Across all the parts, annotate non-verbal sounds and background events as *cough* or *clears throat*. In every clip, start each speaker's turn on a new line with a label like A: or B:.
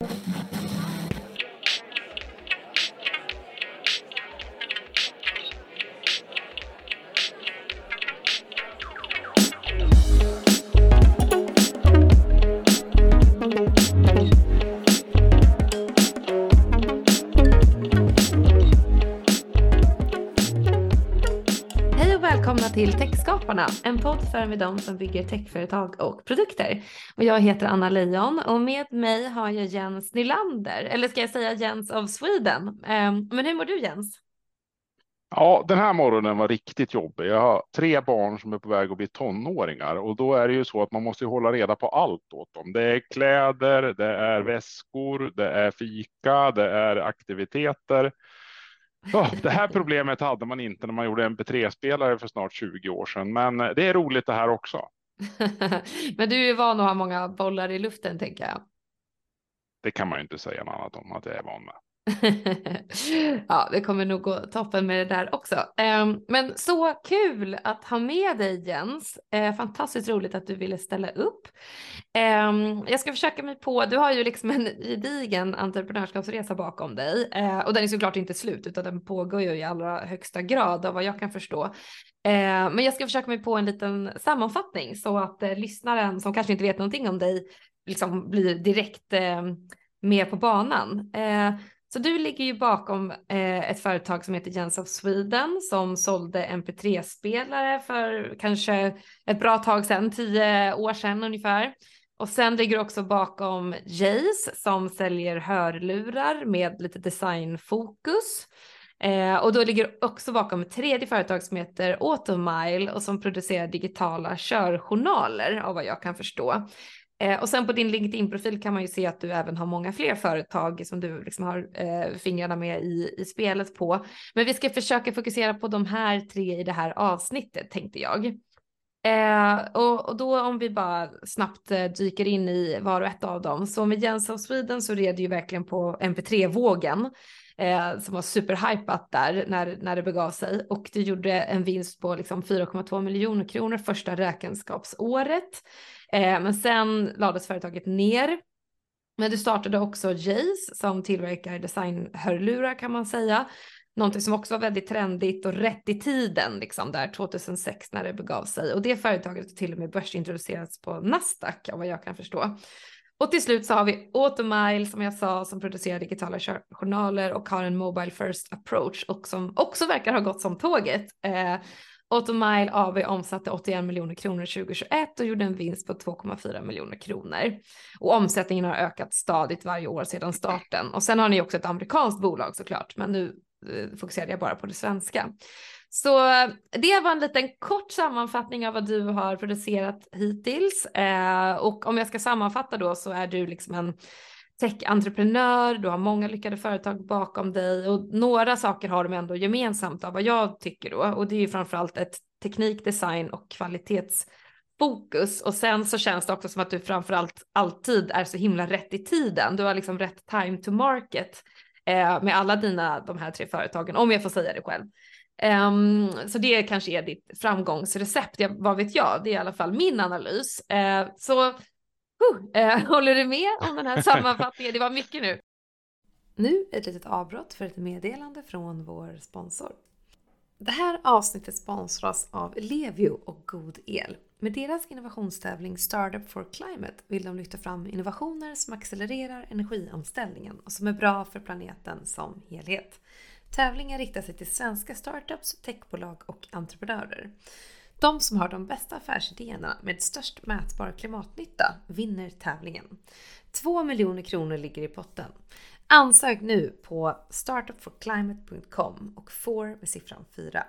A: Hej Techskaparna, en podd för med dem som bygger techföretag och produkter. Och jag heter Anna Leijon och med mig har jag Jens Nylander, eller ska jag säga Jens of Sweden. Um, men hur mår du Jens?
B: Ja, den här morgonen var riktigt jobbig. Jag har tre barn som är på väg att bli tonåringar och då är det ju så att man måste hålla reda på allt åt dem. Det är kläder, det är väskor, det är fika, det är aktiviteter. Det här problemet hade man inte när man gjorde MP3-spelare för snart 20 år sedan, men det är roligt det här också. *laughs*
A: men du är van att ha många bollar i luften tänker jag.
B: Det kan man ju inte säga något annat om att jag är van med. *laughs*
A: ja, det kommer nog gå toppen med det där också. Ehm, men så kul att ha med dig Jens. Eh, fantastiskt roligt att du ville ställa upp. Ehm, jag ska försöka mig på, du har ju liksom en gedigen entreprenörskapsresa bakom dig eh, och den är såklart inte slut utan den pågår ju i allra högsta grad av vad jag kan förstå. Eh, men jag ska försöka mig på en liten sammanfattning så att lyssnaren som kanske inte vet någonting om dig liksom blir direkt med på banan. Så du ligger ju bakom eh, ett företag som heter Jens of Sweden som sålde MP3-spelare för kanske ett bra tag sedan, tio år sedan ungefär. Och sen ligger du också bakom Jace som säljer hörlurar med lite designfokus. Eh, och då ligger du också bakom ett tredje företag som heter Automile och som producerar digitala körjournaler av vad jag kan förstå. Eh, och sen på din LinkedIn-profil kan man ju se att du även har många fler företag som du liksom har eh, fingrarna med i, i spelet på. Men vi ska försöka fokusera på de här tre i det här avsnittet tänkte jag. Eh, och, och, då om vi bara snabbt eh, dyker in i var och ett av dem. Så med Jens of Sweden så red ju verkligen på MP3-vågen eh, som var superhypat där när, när det begav sig och du gjorde en vinst på liksom 4,2 miljoner kronor första räkenskapsåret. Eh, men sen lades företaget ner. Men du startade också Jace som tillverkar designhörlurar kan man säga. Någonting som också var väldigt trendigt och rätt i tiden, liksom där 2006 när det begav sig. Och det företaget har till och med börsintroducerats på Nasdaq av vad jag kan förstå. Och till slut så har vi Automile som jag sa som producerar digitala journaler och har en Mobile First Approach och som också verkar ha gått som tåget. Eh, Automile AB omsatte 81 miljoner kronor 2021 och gjorde en vinst på 2,4 miljoner kronor. Och omsättningen har ökat stadigt varje år sedan starten. Och sen har ni också ett amerikanskt bolag såklart, men nu eh, fokuserade jag bara på det svenska. Så eh, det var en liten kort sammanfattning av vad du har producerat hittills. Eh, och om jag ska sammanfatta då så är du liksom en tech-entreprenör, du har många lyckade företag bakom dig och några saker har de ändå gemensamt av vad jag tycker då och det är ju framförallt ett teknik, design och kvalitetsfokus och sen så känns det också som att du framförallt alltid är så himla rätt i tiden. Du har liksom rätt time to market eh, med alla dina de här tre företagen om jag får säga det själv. Um, så det kanske är ditt framgångsrecept, jag, vad vet jag, det är i alla fall min analys. Uh, så uh, *laughs* håller du med om den här sammanfattningen? Det var mycket nu. Nu ett litet avbrott för ett meddelande från vår sponsor. Det här avsnittet sponsras av Levio och God El. Med deras innovationstävling Startup for Climate vill de lyfta fram innovationer som accelererar energiomställningen och som är bra för planeten som helhet. Tävlingen riktar sig till svenska startups, techbolag och entreprenörer. De som har de bästa affärsidéerna med störst mätbar klimatnytta vinner tävlingen. 2 miljoner kronor ligger i potten. Ansök nu på startupforclimate.com och får med siffran 4.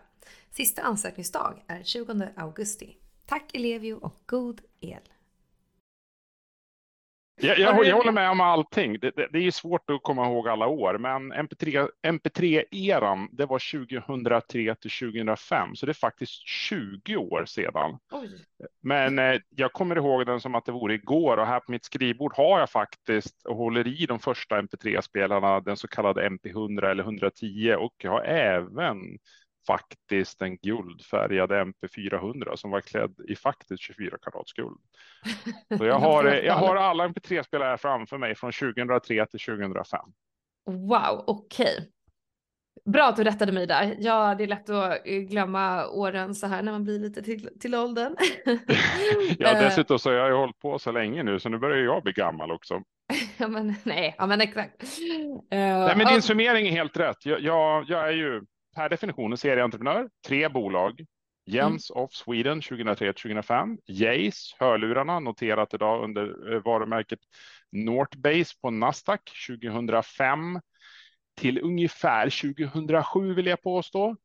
A: Sista ansökningsdag är 20 augusti. Tack Elevio och god el!
B: Jag, jag, jag, håller med om allting. Det, det, det är svårt att komma ihåg alla år, men MP3, MP3-eran, det var 2003 till 2005, så det är faktiskt 20 år sedan. Oj. Men eh, jag kommer ihåg den som att det vore igår och här på mitt skrivbord har jag faktiskt och håller i de första MP3-spelarna, den så kallade MP100 eller 110 och jag har även faktiskt en guldfärgad MP400 som var klädd i faktiskt 24 karats guld. Så jag har, *laughs* jag har alla MP3-spelare framför mig från 2003 till 2005.
A: Wow, okej. Okay. Bra att du rättade mig där. Ja, det är lätt att glömma åren så här när man blir lite till, till åldern. *laughs*
B: ja, eh. dessutom så har jag ju hållit på så länge nu så nu börjar jag bli gammal också. *laughs*
A: ja, men nej, ja, men exakt.
B: Uh, nej, men din och... summering är helt rätt. Jag, jag, jag är ju per definition en serieentreprenör, tre bolag. Jens mm. of Sweden 2003-2005. Jace, hörlurarna, noterat idag under eh, varumärket Northbase på Nasdaq 2005 till ungefär 2007 vill jag påstå. Mm.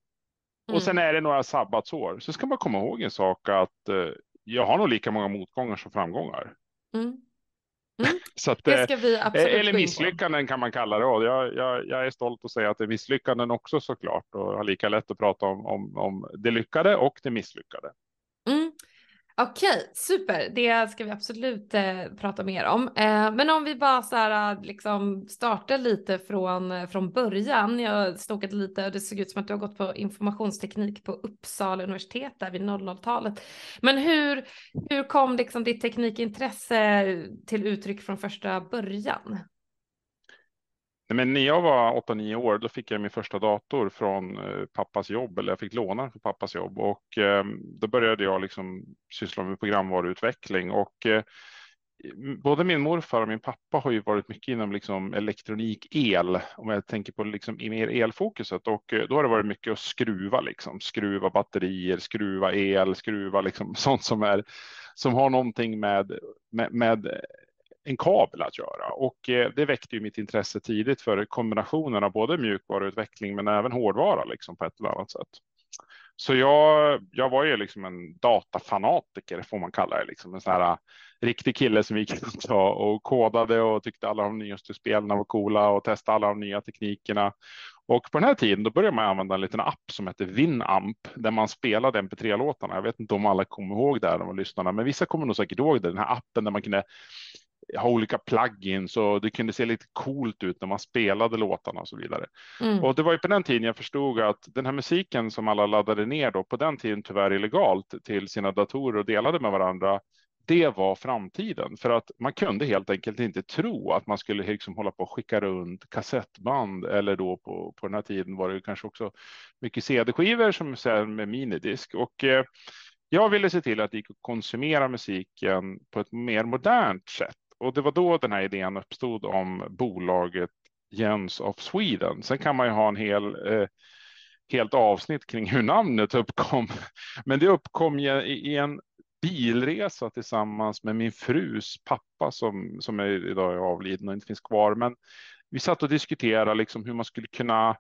B: Och sen är det några sabbatsår. Så ska man komma ihåg en sak att eh, jag har nog lika många motgångar som framgångar. Mm.
A: Mm. *laughs* Så att, vi absolut
B: eller misslyckanden kan man kalla det. Jag, jag, jag är stolt att säga att det är misslyckanden också såklart och har lika lätt att prata om, om, om det lyckade och det misslyckade.
A: Okej, super. Det ska vi absolut eh, prata mer om. Eh, men om vi bara så här, eh, liksom startar lite från, eh, från början. Jag snokat lite och det såg ut som att du har gått på informationsteknik på Uppsala universitet där vid 00-talet. Men hur, hur kom liksom ditt teknikintresse till uttryck från första början?
B: Men när jag var 8-9 år, då fick jag min första dator från eh, pappas jobb, eller jag fick låna från pappas jobb. Och eh, då började jag liksom syssla med programvaruutveckling. Och eh, både min morfar och min pappa har ju varit mycket inom liksom elektronik, el, om jag tänker på liksom mer elfokuset. Och eh, då har det varit mycket att skruva liksom, skruva batterier, skruva el, skruva liksom *laughs* sånt som är som har någonting med, med, med en kabel att göra och eh, det väckte ju mitt intresse tidigt för kombinationen av både mjukvaruutveckling men även hårdvara liksom på ett eller annat sätt. Så jag, jag var ju liksom en datafanatiker får man kalla det, liksom en sån här eh, riktig kille som gick runt och, kodade och tyckte alla de nyaste spelen var coola och testade alla de nya teknikerna. Och på den här tiden då började man använda en liten app som heter Winamp där man spelade MP3-låtarna. Jag vet inte om alla kommer ihåg det här, de lyssnarna, men vissa kommer nog säkert ihåg det. Den här appen där man kunde ha olika plugins och det kunde se lite coolt ut när man spelade låtarna och så vidare. Mm. Och det var ju på den tiden jag förstod att den här musiken som alla laddade ner då på den tiden tyvärr illegalt till sina datorer och delade med varandra. Det var framtiden för att man kunde helt enkelt inte tro att man skulle liksom hålla på och skicka runt kassettband eller då på, på den här tiden var det kanske också mycket CD-skivor som sen med minidisk och eh, jag ville se till att det gick att konsumera musiken på ett mer modernt sätt och det var då den här idén uppstod om bolaget Jens of Sweden. Sen kan man ju ha en hel eh, helt avsnitt kring hur namnet uppkom. *laughs* Men det uppkom i en bilresa tillsammans med min frus pappa som, som är idag är avliden och inte finns kvar. Men vi satt och diskuterade liksom hur man skulle kunna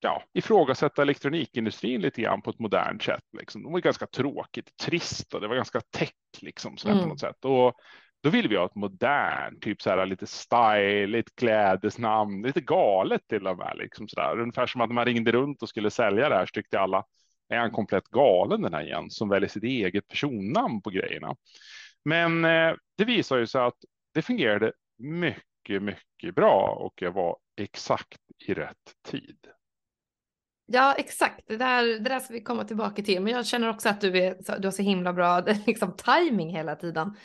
B: ja, ifrågasätta elektronikindustrin lite grann på ett modernt sätt. Liksom. Det var ganska tråkigt, trist och det var ganska tech liksom, så mm. på något sätt. Och då vill vi ha ett modernt, typ så här lite styligt klädesnamn, lite galet till och med, liksom så där. Ungefär som att man ringde runt och skulle sälja det här så tyckte alla, är han komplett galen den här igen som väljer sitt eget personnamn på grejerna. Men eh, det visar ju sig att det fungerade mycket, mycket bra och jag var exakt i rätt tid.
A: Ja, exakt. Det där, det där ska vi komma tillbaka till. Men jag känner också att du, är, du har så himla bra *laughs* liksom, timing hela tiden.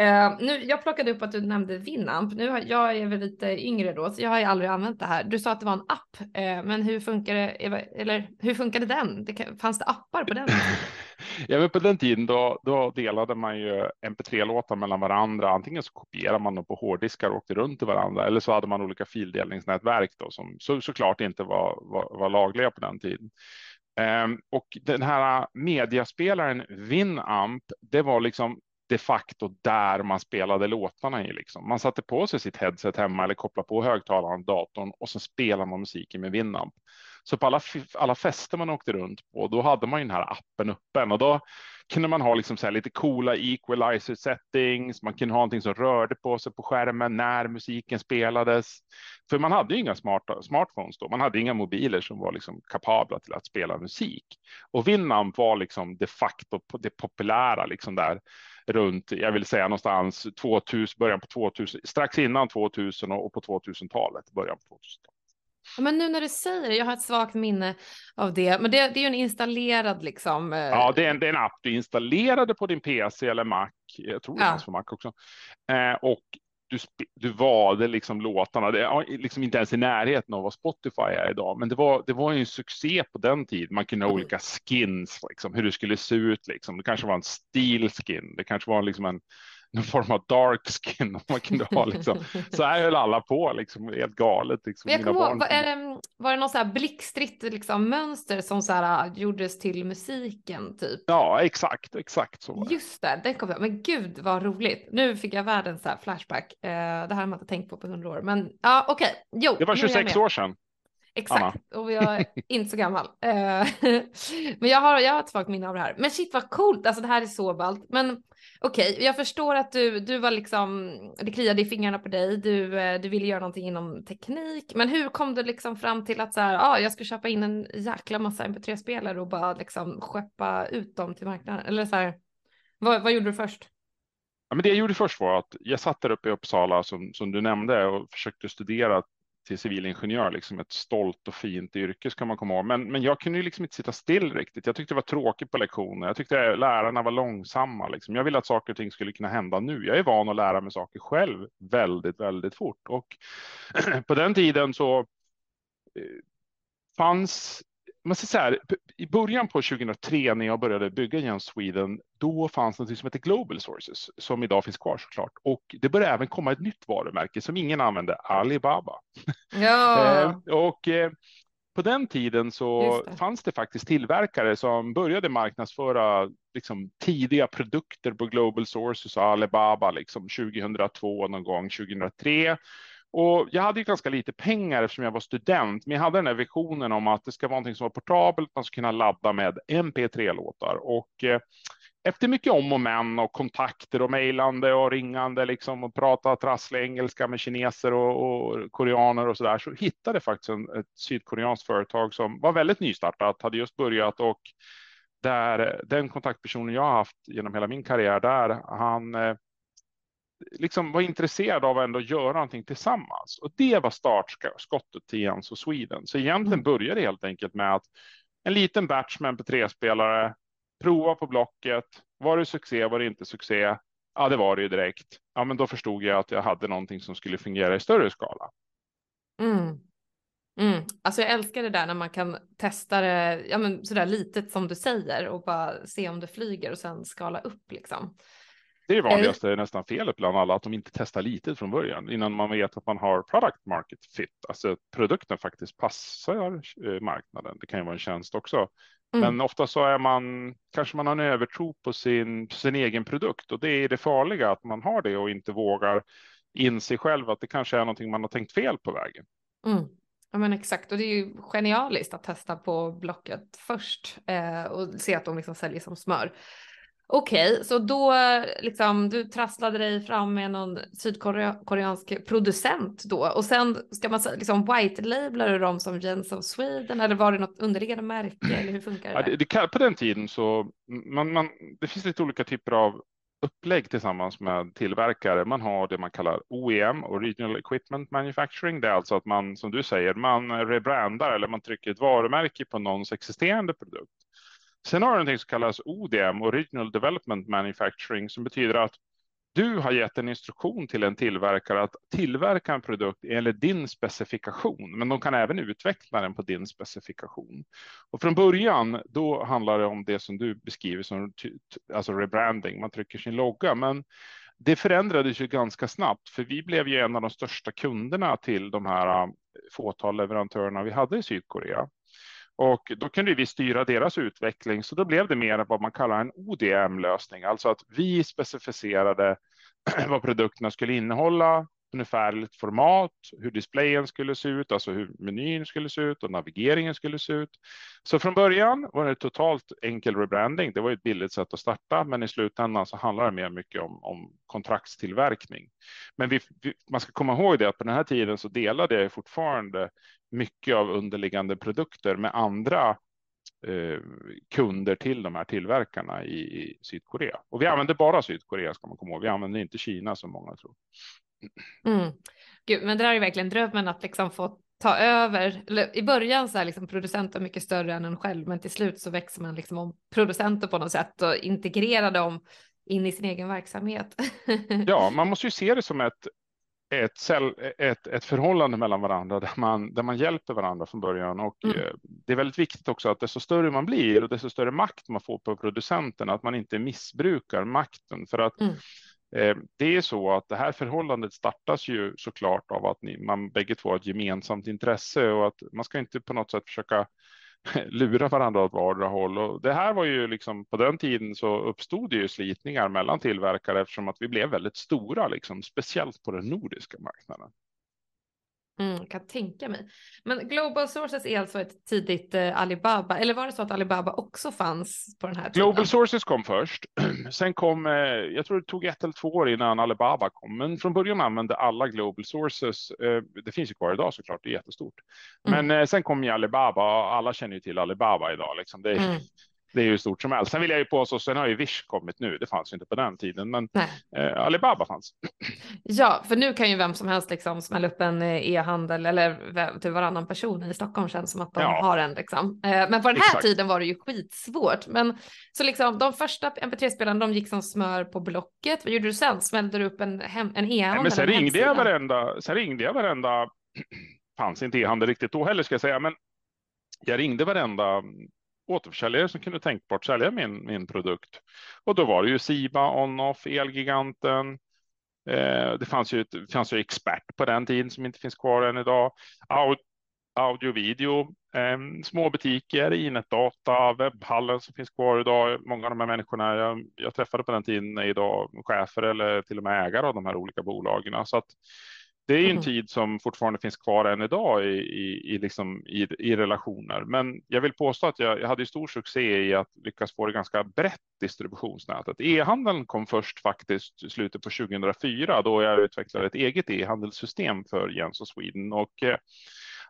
A: Uh, nu, jag plockade upp att du nämnde Winamp. Nu har, jag är väl lite yngre då, så jag har ju aldrig använt det här. Du sa att det var en app, uh, men hur funkar det? Eller hur funkade den? Det, fanns det appar på den? *laughs*
B: ja, men på den tiden då, då delade man ju mp3-låtar mellan varandra. Antingen så kopierade man dem på hårddiskar och åkte runt till varandra, eller så hade man olika fildelningsnätverk då, som så, såklart inte var, var, var lagliga på den tiden. Um, och den här mediaspelaren Winamp, det var liksom de facto där man spelade låtarna i. Liksom. Man satte på sig sitt headset hemma eller kopplade på högtalaren datorn och så spelade man musiken med Winamp. Så på alla, alla fester man åkte runt på, då hade man ju den här appen öppen och då kunde man ha liksom så lite coola equalizer settings. Man kunde ha någonting som rörde på sig på skärmen när musiken spelades. För man hade ju inga smarta, smartphones då. Man hade inga mobiler som var liksom kapabla till att spela musik. Och Winamp var liksom de facto det populära liksom där runt, jag vill säga någonstans 2000, början på 2000, strax innan 2000 och på 2000-talet, början på 2000-talet.
A: Men nu när du säger det, jag har ett svagt minne av det, men det, det är ju en installerad liksom.
B: Eh... Ja, det är, en, det är, en, app du installerade på din PC eller Mac. Jag tror det ja. fanns på Mac också. Eh, och du, du valde liksom låtarna, det är liksom inte ens i närheten av vad Spotify är idag, men det var, det var ju en succé på den tiden. Man kunde ha mm. olika skins, liksom, hur det skulle se ut. Liksom. Det kanske var en steel skin, det kanske var liksom en någon form av dark skin. *laughs* Man kunde ha liksom. Så här höll alla på, liksom, helt galet. Liksom,
A: jag mina barn. Var, det, var det något så här blixtritt liksom, mönster som så här, äh, gjordes till musiken? Typ?
B: Ja, exakt, exakt så.
A: Just det, den kom jag. Men gud vad roligt. Nu fick jag världens så här flashback. Uh, det här har man inte tänkt på på hundra år. Men ja, okej. Okay.
B: det var 26 år sedan.
A: Exakt, Anna. och jag är *laughs* inte så gammal. Eh, *laughs* men jag har, jag har ett svagt minne av det här. Men shit vad coolt, alltså det här är så ballt. Men okej, okay, jag förstår att du, du var liksom, det kliade i fingrarna på dig, du, eh, du ville göra någonting inom teknik. Men hur kom du liksom fram till att så här, ah, jag ska köpa in en jäkla massa mp3-spelare och bara liksom skeppa ut dem till marknaden? Eller så här, vad, vad gjorde du först?
B: Ja, men det jag gjorde först var att jag satt där uppe i Uppsala som, som du nämnde och försökte studera till civilingenjör, liksom ett stolt och fint yrke ska man komma ihåg. Men, men jag kunde ju liksom inte sitta still riktigt. Jag tyckte det var tråkigt på lektioner. Jag tyckte lärarna var långsamma. Liksom. Jag ville att saker och ting skulle kunna hända nu. Jag är van att lära mig saker själv väldigt, väldigt fort. Och *clears throat* på den tiden så eh, fanns man säger så här, i början på 2003 när jag började bygga Jens Sweden, då fanns något som heter Global Sources som idag finns kvar såklart. Och det började även komma ett nytt varumärke som ingen använde, Alibaba. *laughs*
A: Ja.
B: eh, och eh, på den tiden så det. fanns det faktiskt tillverkare som började marknadsföra liksom, tidiga produkter på Global Sources och Alibaba liksom 2002 någon gång 2003 och jag hade ju ganska lite pengar eftersom jag var student, men jag hade den här visionen om att det ska vara någonting som var portabelt, man ska kunna ladda med MP3-låtar. Och eh, efter mycket om och men och kontakter och mejlande och ringande liksom och prata trasslig engelska med kineser och, och koreaner och så där så hittade jag faktiskt en, ett sydkoreanskt företag som var väldigt nystartat, hade just börjat och där eh, den kontaktpersonen jag har haft genom hela min karriär där, han eh, liksom var intresserad av att ändå göra någonting tillsammans. Och det var startskottet till Jens och Sweden. Så egentligen mm. började det helt enkelt med att en liten batch med MP3-spelare, prova på Blocket. Var det succé, var det inte succé? Ja, det var det ju direkt. Ja, men då förstod jag att jag hade någonting som skulle fungera i större skala.
A: Mm. Mm. Alltså jag älskar det där när man kan testa det ja, men sådär litet som du säger och bara se om det flyger och sen skala upp liksom.
B: Det är det vanligaste, nästan felet bland alla, att de inte testar litet från början innan man vet att man har product market fit, alltså att produkten faktiskt passar eh, marknaden. Det kan ju vara en tjänst också. Mm. Men ofta så är man, kanske man har en övertro på sin, sin egen produkt och det är det farliga att man har det och inte vågar inse själv att det kanske är någonting man har tänkt fel på vägen.
A: Mm. Ja men exakt och det är ju genialiskt att testa på Blocket först eh, och se att de liksom säljer som smör. Okej, okay, så då liksom du trasslade dig fram med någon sydkoreansk producent då och sen ska man liksom white-lablar du dem som Jens of Sweden eller var det något underliggande märke eller hur funkar det?
B: Ja, det, det på den tiden så man, man, det finns lite olika typer av upplägg tillsammans med tillverkare. Man har det man kallar OEM, Original Equipment Manufacturing. Det är alltså att man, som du säger, man rebrandar eller man trycker ett varumärke på någons existerande produkt. Sen har du någonting som kallas ODM, Original Development Manufacturing, som betyder att du har gett en instruktion till en tillverkare att tillverka en produkt enligt din specifikation, men de kan även utveckla den på din specifikation. Och från början, då handlar det om det som du beskriver som alltså rebranding, man trycker sin logga, men det förändrades ju ganska snabbt, för vi blev ju en av de största kunderna till de här äh, fåtal leverantörerna vi hade i Sydkorea. Och då kunde vi styra deras utveckling, så då blev det mer vad man kallar en ODM-lösning, alltså att vi specificerade *clears throat* vad produkterna skulle innehålla, ungefärligt format, hur displayen skulle se ut, alltså hur menyn skulle se ut och navigeringen skulle se ut. Så från början var det totalt enkel rebranding. Det var ett billigt sätt att starta, men i slutändan så handlar det mer mycket om, om kontraktstillverkning. Men vi, vi, man ska komma ihåg det att på den här tiden så delade jag fortfarande mycket av underliggande produkter med andra eh, kunder till de här tillverkarna i, i, Sydkorea. Och vi använder bara Sydkorea ska man komma ihåg. Vi använder inte Kina som många tror.
A: Mm. Gud, men det där är verkligen drömmen att liksom få ta över, i början så är liksom producenten mycket större än en själv, men till slut så växer man liksom om producenter på något sätt och integrerar dem in i sin egen verksamhet. *laughs*
B: ja, man måste ju se det som ett, ett, cell, ett, ett förhållande mellan varandra där man, där man hjälper varandra från början. Och mm. Eh, det är väldigt viktigt också att desto större man blir och desto större makt man får på producenten, att man inte missbrukar makten. För att mm. Eh, det är så att det här förhållandet startas ju såklart av att ni, man bägge två har ett gemensamt intresse och att man ska inte på något sätt försöka *laughs* lura varandra åt vardera håll. Och det här var ju liksom på den tiden så uppstod det ju slitningar mellan tillverkare eftersom att vi blev väldigt stora, liksom, speciellt på den nordiska marknaden.
A: Mm, kan tänka mig. Men Global Sources är alltså ett tidigt eh, Alibaba, eller var det så att Alibaba också fanns på den här tiden?
B: Global Sources kom först. *clears throat* Sen kom, eh, jag tror det tog ett eller två år innan Alibaba kom, men från början använde alla Global Sources. Eh, det finns ju kvar idag såklart, det är jättestort. Mm. Men eh, sen kom ju Alibaba och alla känner ju till Alibaba idag. Liksom. Det, mm det är ju stort som helst. Sen vill jag ju påstå, sen har ju Wish kommit nu. Det fanns ju inte på den tiden, men eh, Alibaba fanns.
A: Ja, för nu kan ju vem som helst liksom smälla upp en eh, e-handel eller till varannan person i Stockholm känns som att de ja. har en liksom. Eh, men på den här Exakt. tiden var det ju skitsvårt. Men så liksom de första MP3-spelarna, de gick som smör på Blocket. Vad gjorde du sen? Smällde du upp en, en e-handel?
B: Men sen ringde jag varenda, sen ringde jag varenda, *clears throat* fanns inte e-handel riktigt då heller ska jag säga, men jag ringde varenda återförsäljare som kunde tänkbart sälja min, min produkt. Och då var det ju Siba, Onoff, Elgiganten. Eh, det fanns ju, det fanns ju Expert på den tiden som inte finns kvar än idag. Aud, audio, video, eh, små butiker, Inetdata, webbhallen som finns kvar idag. Många av de här människorna jag, jag träffade på den tiden är idag chefer eller till och med ägare av de här olika bolagen. Så att det är ju en mm. tid som fortfarande finns kvar än idag i, i, i, liksom, i, i relationer. Men jag vill påstå att jag, jag hade stor succé i att lyckas få det ganska brett distributionsnätet. E-handeln kom först faktiskt i slutet på 2004 då jag utvecklade ett eget e-handelssystem för Jens och Sweden. Och, eh,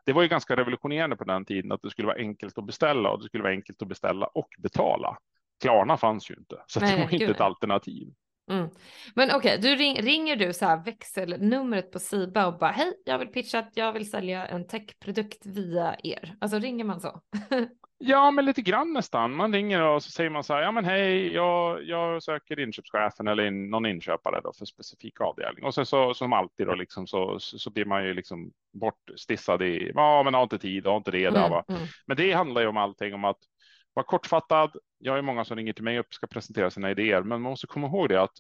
B: det var ju ganska revolutionerande på den tiden att det skulle vara enkelt att beställa och det skulle vara enkelt att beställa och betala. Klarna fanns ju inte, så Nej, det var inte ett alternativ.
A: Mm. Men okej, okay, du ring, ringer du så här växelnumret på Siba och bara hej, jag vill pitcha att jag vill sälja en techprodukt via er. Alltså ringer man så? *laughs*
B: ja, men lite grann nästan. Man ringer och så säger man så här, ja men hej, jag, jag söker inköpschefen eller in, någon inköpare då för specifik avdelning. Och sen så som alltid då liksom så, så blir man ju liksom bortstissad i, ja men har inte tid, har inte det mm, där va. Mm. Men det handlar ju om allting om att var kortfattad. Jag är många som ringer till mig och ska presentera sina idéer, men man måste komma ihåg det att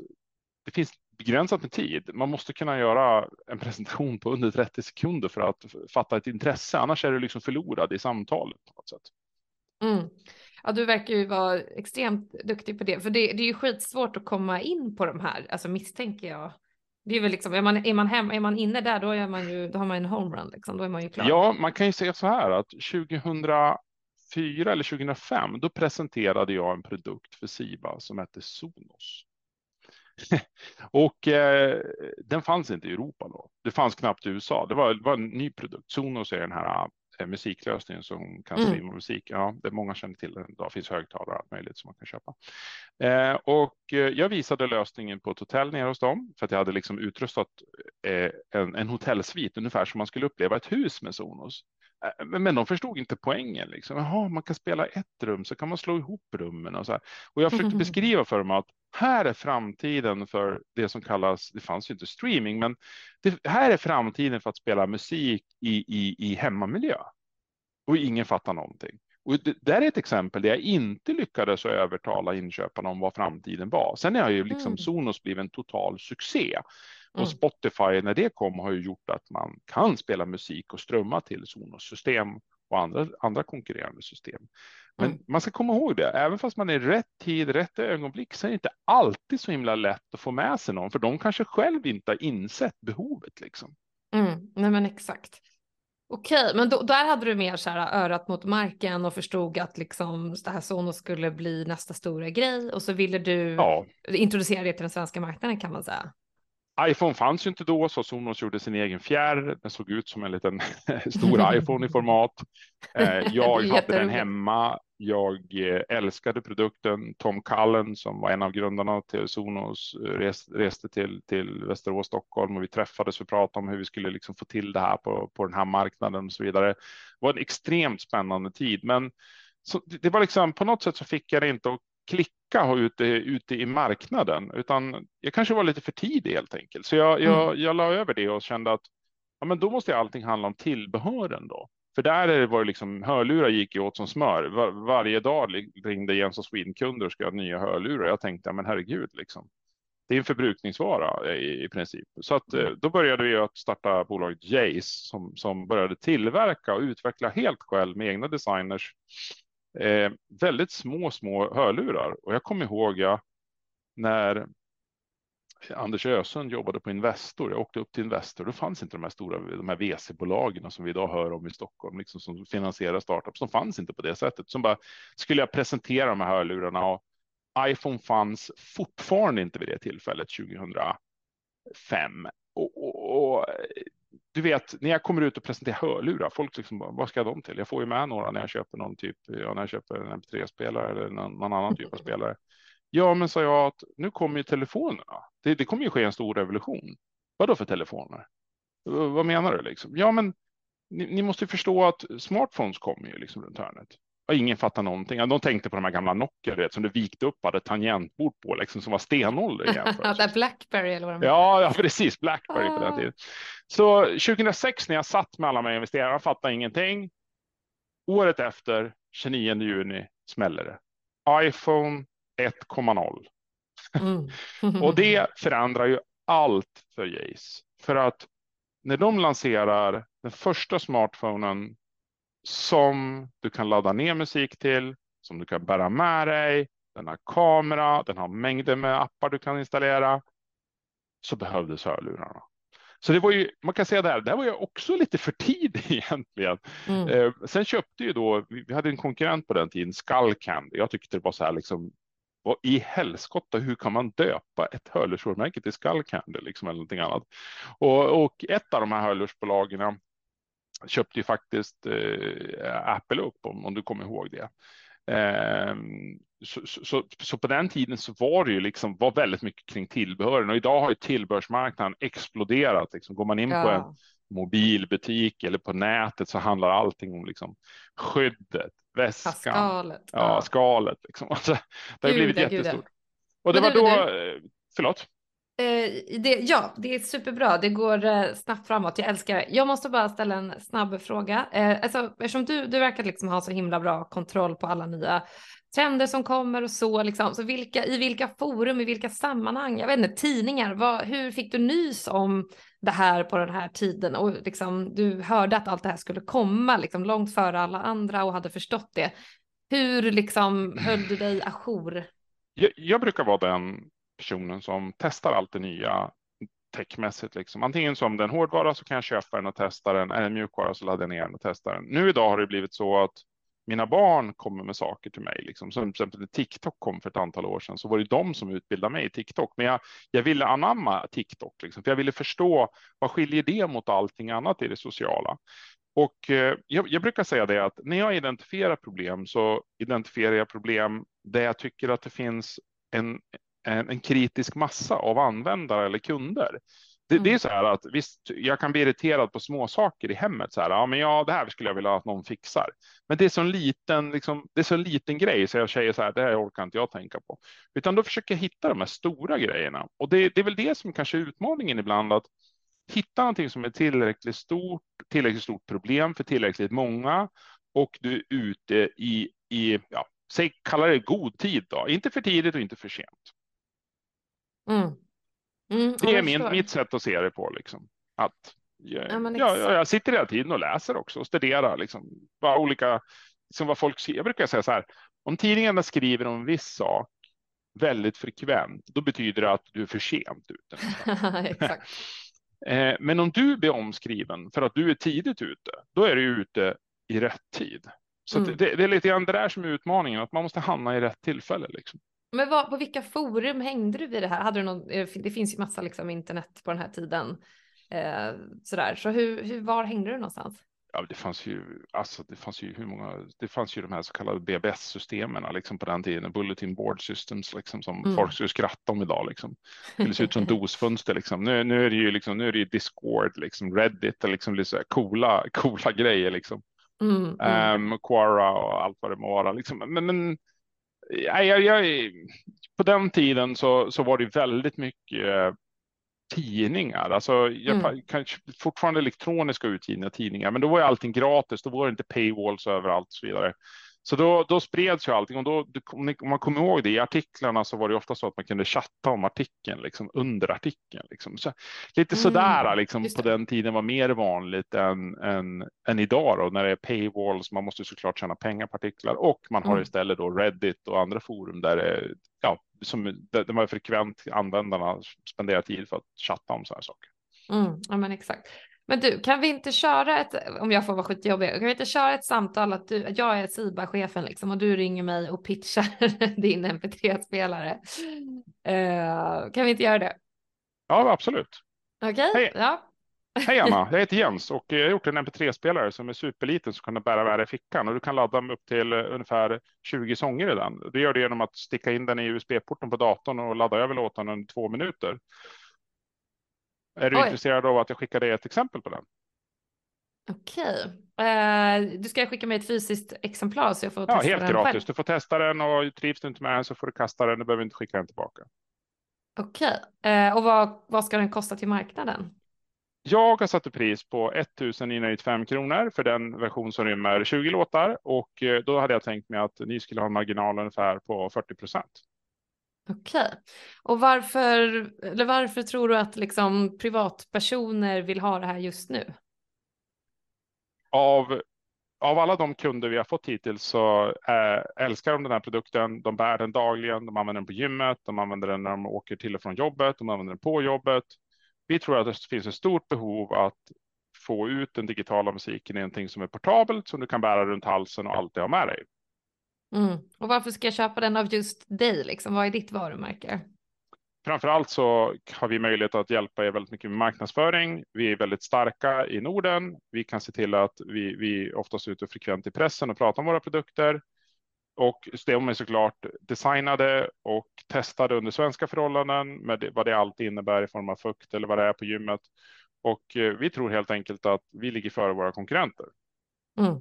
B: det finns begränsat med tid. Man måste kunna göra en presentation på under 30 sekunder för att fatta ett intresse. Annars är du liksom förlorad i samtalet på något sätt.
A: Mm. Ja, du verkar ju vara extremt duktig på det, för det, det är ju skitsvårt att komma in på de här, alltså misstänker jag. Det är väl liksom, är man, är man, hem, är man inne där, då, är man ju, då har man en homerun, liksom, då är man ju klar.
B: Ja, man kan ju säga så här att 2000 2004 eller 2005, då presenterade jag en produkt för Siba som hette Sonos. *laughs* och eh, den fanns inte i Europa då. Det fanns knappt i USA. Det var, var en ny produkt. Sonos är den här eh, musiklösningen som kan streama mm. musik. Ja, det många känner till den. Det finns högtalare och allt möjligt som man kan köpa. Eh, och eh, jag visade lösningen på ett hotell nere hos dem för att jag hade liksom utrustat eh, en, en hotellsvit ungefär som man skulle uppleva ett hus med Sonos. Men de förstod inte poängen. Liksom. Jaha, man kan spela ett rum så kan man slå ihop rummen och så här. Och jag försökte *laughs* beskriva för dem att här är framtiden för det som kallas, det fanns ju inte streaming, men det här är framtiden för att spela musik i, i, i hemmamiljö. Och ingen fattar någonting. Och det där är ett exempel där jag inte lyckades övertala inköparna om vad framtiden var. Sen har ju liksom mm. Sonos blivit en total succé. Och mm. Spotify när det kom har ju gjort att man kan spela musik och strömma till Sonos system och andra, andra konkurrerande system. Men mm. man ska komma ihåg det, även fast man är rätt tid, rätt ögonblick, så är det inte alltid så himla lätt att få med sig någon, för de kanske själv inte har insett behovet liksom.
A: Mm. Nej men exakt. Okej, men då, där hade du mer så här örat mot marken och förstod att liksom det här Sonos skulle bli nästa stora grej och så ville du ja. introducera det till den svenska marknaden kan man säga.
B: iPhone fanns ju inte då, så Sonos gjorde sin egen fjärr. Den såg ut som en liten *laughs* stor iPhone i format. Eh, *laughs* jag hade den hemma. Jag eh, älskade produkten. Tom Cullen som var en av grundarna till Sonos reste till, till Västerås, Stockholm och vi träffades för att prata om hur vi skulle liksom få till det här på, på den här marknaden och så vidare. Det var en extremt spännande tid, men så det var liksom på något sätt så fick jag det inte att klicka ute, ute i marknaden, utan jag kanske var lite för tidig helt enkelt. Så jag, jag, mm. jag la över det och kände att ja, men då måste allting handla om tillbehören då. För där var det liksom hörlurar gick ju åt som smör. Var, varje dag ringde Jens och Sweden kunder och ska ha nya hörlurar. Jag tänkte, ja, men herregud, liksom. Det är en förbrukningsvara i, i princip. Så att, eh, då började vi att starta bolaget Jace som, som började tillverka och utveckla helt själv med egna designers Eh, väldigt små, små hörlurar. Och jag kommer ihåg ja, när Anders Ösund jobbade på Investor. Jag åkte upp till Investor. Då fanns inte de här stora de här VC-bolagen som vi idag hör om i Stockholm, liksom som finansierar startups. De fanns inte på det sättet. Som bara skulle jag presentera de här hörlurarna och iPhone fanns fortfarande inte vid det tillfället 2005. Och, och, och du vet, när jag kommer ut och presenterar hörlurar, folk liksom, vad ska de till? Jag får ju med några när jag köper någon typ, ja, när jag köper en MP3-spelare eller någon, någon annan typ av spelare. Ja, men sa jag att nu kommer ju telefonerna. Det, det kommer ju ske en stor revolution. Vad då för telefoner? Vad menar du liksom? Ja, men ni, ni måste förstå att smartphones kommer ju liksom runt hörnet. Och ingen fattar någonting. De tänkte på de här gamla Nokia vet, som du vikte upp hade tangentbord på, liksom, som var stenålder. *laughs*
A: det Blackberry eller vad
B: de ja, ja, precis. Blackberry på den ah. tiden. Så 2006 när jag satt med alla de investerarna, fattade ingenting. Året efter, 29 juni, smäller det. iPhone 1,0. Mm. *laughs* och det förändrar ju allt för Jace. För att när de lanserar den första smartphonen som du kan ladda ner musik till, som du kan bära med dig. Den har kamera, den har mängder med appar du kan installera. Så behövdes hörlurarna. Så det var ju, man kan säga det här, det här var ju också lite för tidigt *laughs* egentligen. Mm. Eh, sen köpte ju då, vi hade en konkurrent på den tiden, Skullcandy. Jag tyckte det var så här liksom, vad i helskotta, hur kan man döpa ett hörlursvarumärke till Skullcandy liksom eller någonting annat? Och, och ett av de här hörlursbolagen köpte ju faktiskt eh, Apple upp om, om, du kommer ihåg det. Eh, så, så, så, på den tiden så var det ju liksom var väldigt mycket kring tillbehören och idag har ju tillbehörsmarknaden exploderat. Liksom. Går man in ja. på en mobilbutik eller på nätet så handlar allting om liksom skyddet, väskan, skalet. Ja, ja. skalet. Liksom. *laughs* Alltså, det har blivit jättestort. Och det Men var då, du, eh, förlåt?
A: Eh, det, ja, det är superbra. Det går eh, snabbt framåt. Jag älskar det. Jag måste bara ställa en snabb fråga. Eh, alltså, eftersom du, du verkar liksom ha så himla bra kontroll på alla nya trender som kommer och så, liksom. så vilka, i vilka forum, i vilka sammanhang, jag vet inte, tidningar, vad, hur fick du nys om det här på den här tiden och liksom, du hörde att allt det här skulle komma liksom, långt före alla andra och hade förstått det. Hur liksom höll du dig ajour?
B: Jag, jag brukar vara den personen som testar allt det nya techmässigt. Liksom. Antingen som den hårdvara så kan jag köpa den och testa den. Är det mjukvara så laddar jag ner den och testar den. Nu idag har det blivit så att mina barn kommer med saker till mig. Liksom. Som till exempel när TikTok kom för ett antal år sedan så var det de som utbildade mig i TikTok. Men jag, jag ville anamma TikTok, liksom, för jag ville förstå vad skiljer det mot allting annat i det sociala. Och eh, jag, jag, brukar säga det att när jag identifierar problem så identifierar jag problem där jag tycker att det finns en, en, kritisk massa av användare eller kunder. Det, mm. det, är mm. så här att visst, jag kan bli irriterad på små saker i hemmet. Så här, ja, men ja, det här skulle jag vilja att någon fixar. Men det är så en liten, liksom, det är så en liten grej så jag säger så här, det här orkar inte jag tänka på. Utan då försöker jag hitta de här stora grejerna. Och det, det är väl det som kanske är utmaningen ibland, att hitta någonting som är tillräckligt stort, tillräckligt stort problem för tillräckligt många och du är ute i, i ja, säg, kalla det god tid då, inte för tidigt och inte för sent. Mm. Mm, det är min, mitt sätt att se det på. Liksom. Att, jag, ja, ja, jag sitter hela tiden och läser också och studerar liksom, vad olika, liksom vad folk Jag brukar säga så här, om tidningarna skriver om en viss sak väldigt frekvent, då betyder det att du är för sent ute. *laughs* *laughs* Eh, men om du blir omskriven för att du är tidigt ute, då är du ute i rätt tid. Så mm. det, det, är lite grann det där som är utmaningen, att man måste hamna i rätt tillfälle. Liksom.
A: Men vad, på vilka forum hängde du vid det här? Hade du någon, eh, det finns ju massa liksom internet på den här tiden. Eh, sådär. Så hur, hur, var hängde du någonstans?
B: Ja, det fanns ju, alltså det fanns ju hur många, det fanns ju de här så kallade BBS-systemen liksom på den tiden, Bulletin Board Systems, liksom som mm. folk skulle skratta om idag liksom. Det ser ut som *laughs* DOS-fönster liksom. Nu, nu är det ju liksom, nu är det ju Discord, liksom Reddit, liksom lite coola, coola grejer liksom. Mm, mm. Um, Quora och allt vad det må vara liksom. Men, men jag, jag, på den tiden så, så var det väldigt mycket tidningar. Alltså, jag, mm. kanske fortfarande elektroniska utgivningar tidningar, men då var ju allting gratis. Då var det inte paywalls överallt och så vidare. Så då, då spreds ju allting och då, om man kommer ihåg det i artiklarna så var det ofta så att man kunde chatta om artikeln liksom under artikeln. Liksom. Så, lite mm, sådär liksom, på den tiden var mer vanligt än, än, än idag då, när det är paywalls. Man måste såklart tjäna pengar på artiklar och man har mm. istället då Reddit och andra forum där det, ja, som, de här frekvent användarna spenderar tid för att chatta om sådana saker.
A: Mm, ja, men exakt. Men du, kan vi inte köra ett, om jag får vara skitjobbig, kan vi inte köra ett samtal att, du, jag är SIBA-chefen liksom och du ringer mig och pitchar *laughs* din MP3-spelare. Uh, eh, kan vi inte göra det?
B: Ja, absolut.
A: Okej, okay, ja.
B: Hej Anna, *laughs* jag heter Jens och jag har gjort en MP3-spelare som är superliten som kan bära värde i fickan och du kan ladda upp till ungefär 20 sånger i den. Du gör det genom att sticka in den i USB-porten på datorn och ladda över låten under två minuter. Är du Oj. intresserad av att jag skickar dig ett exempel på den?
A: Okej, uh, du ska skicka mig ett fysiskt exemplar så jag får
B: ja,
A: testa
B: helt
A: den
B: gratis.
A: Själv.
B: Du får testa den och trivs du inte med den så får du kasta den. Du behöver inte skicka den tillbaka.
A: Okej, uh, och vad, vad ska den kosta till marknaden?
B: Jag har satt ett pris på 1995 kronor för den version som rymmer 20 låtar och eh, då hade jag tänkt mig att ni skulle ha en marginal ungefär på 40 procent.
A: Okej, och varför, eller varför tror du att liksom privatpersoner vill ha det här just nu?
B: Av, av alla de kunder vi har fått hittills så äh, älskar de den här produkten. De bär den dagligen, de använder den på gymmet, de använder den när de åker till och från jobbet, de använder den på jobbet. Vi tror att det finns ett stort behov att få ut den digitala musiken i någonting som är portabelt som du kan bära runt halsen och alltid ha med dig.
A: Mm. Och varför ska jag köpa den av just dig? Liksom? Vad är ditt varumärke?
B: Framförallt så har vi möjlighet att hjälpa er väldigt mycket med marknadsföring. Vi är väldigt starka i Norden. Vi kan se till att vi, vi oftast är ute frekvent i pressen och pratar om våra produkter. Och de är såklart designade och testade under svenska förhållanden med vad det alltid innebär i form av fukt eller vad det är på gymmet. Och eh, vi tror helt enkelt att vi ligger före våra konkurrenter.
A: Mm.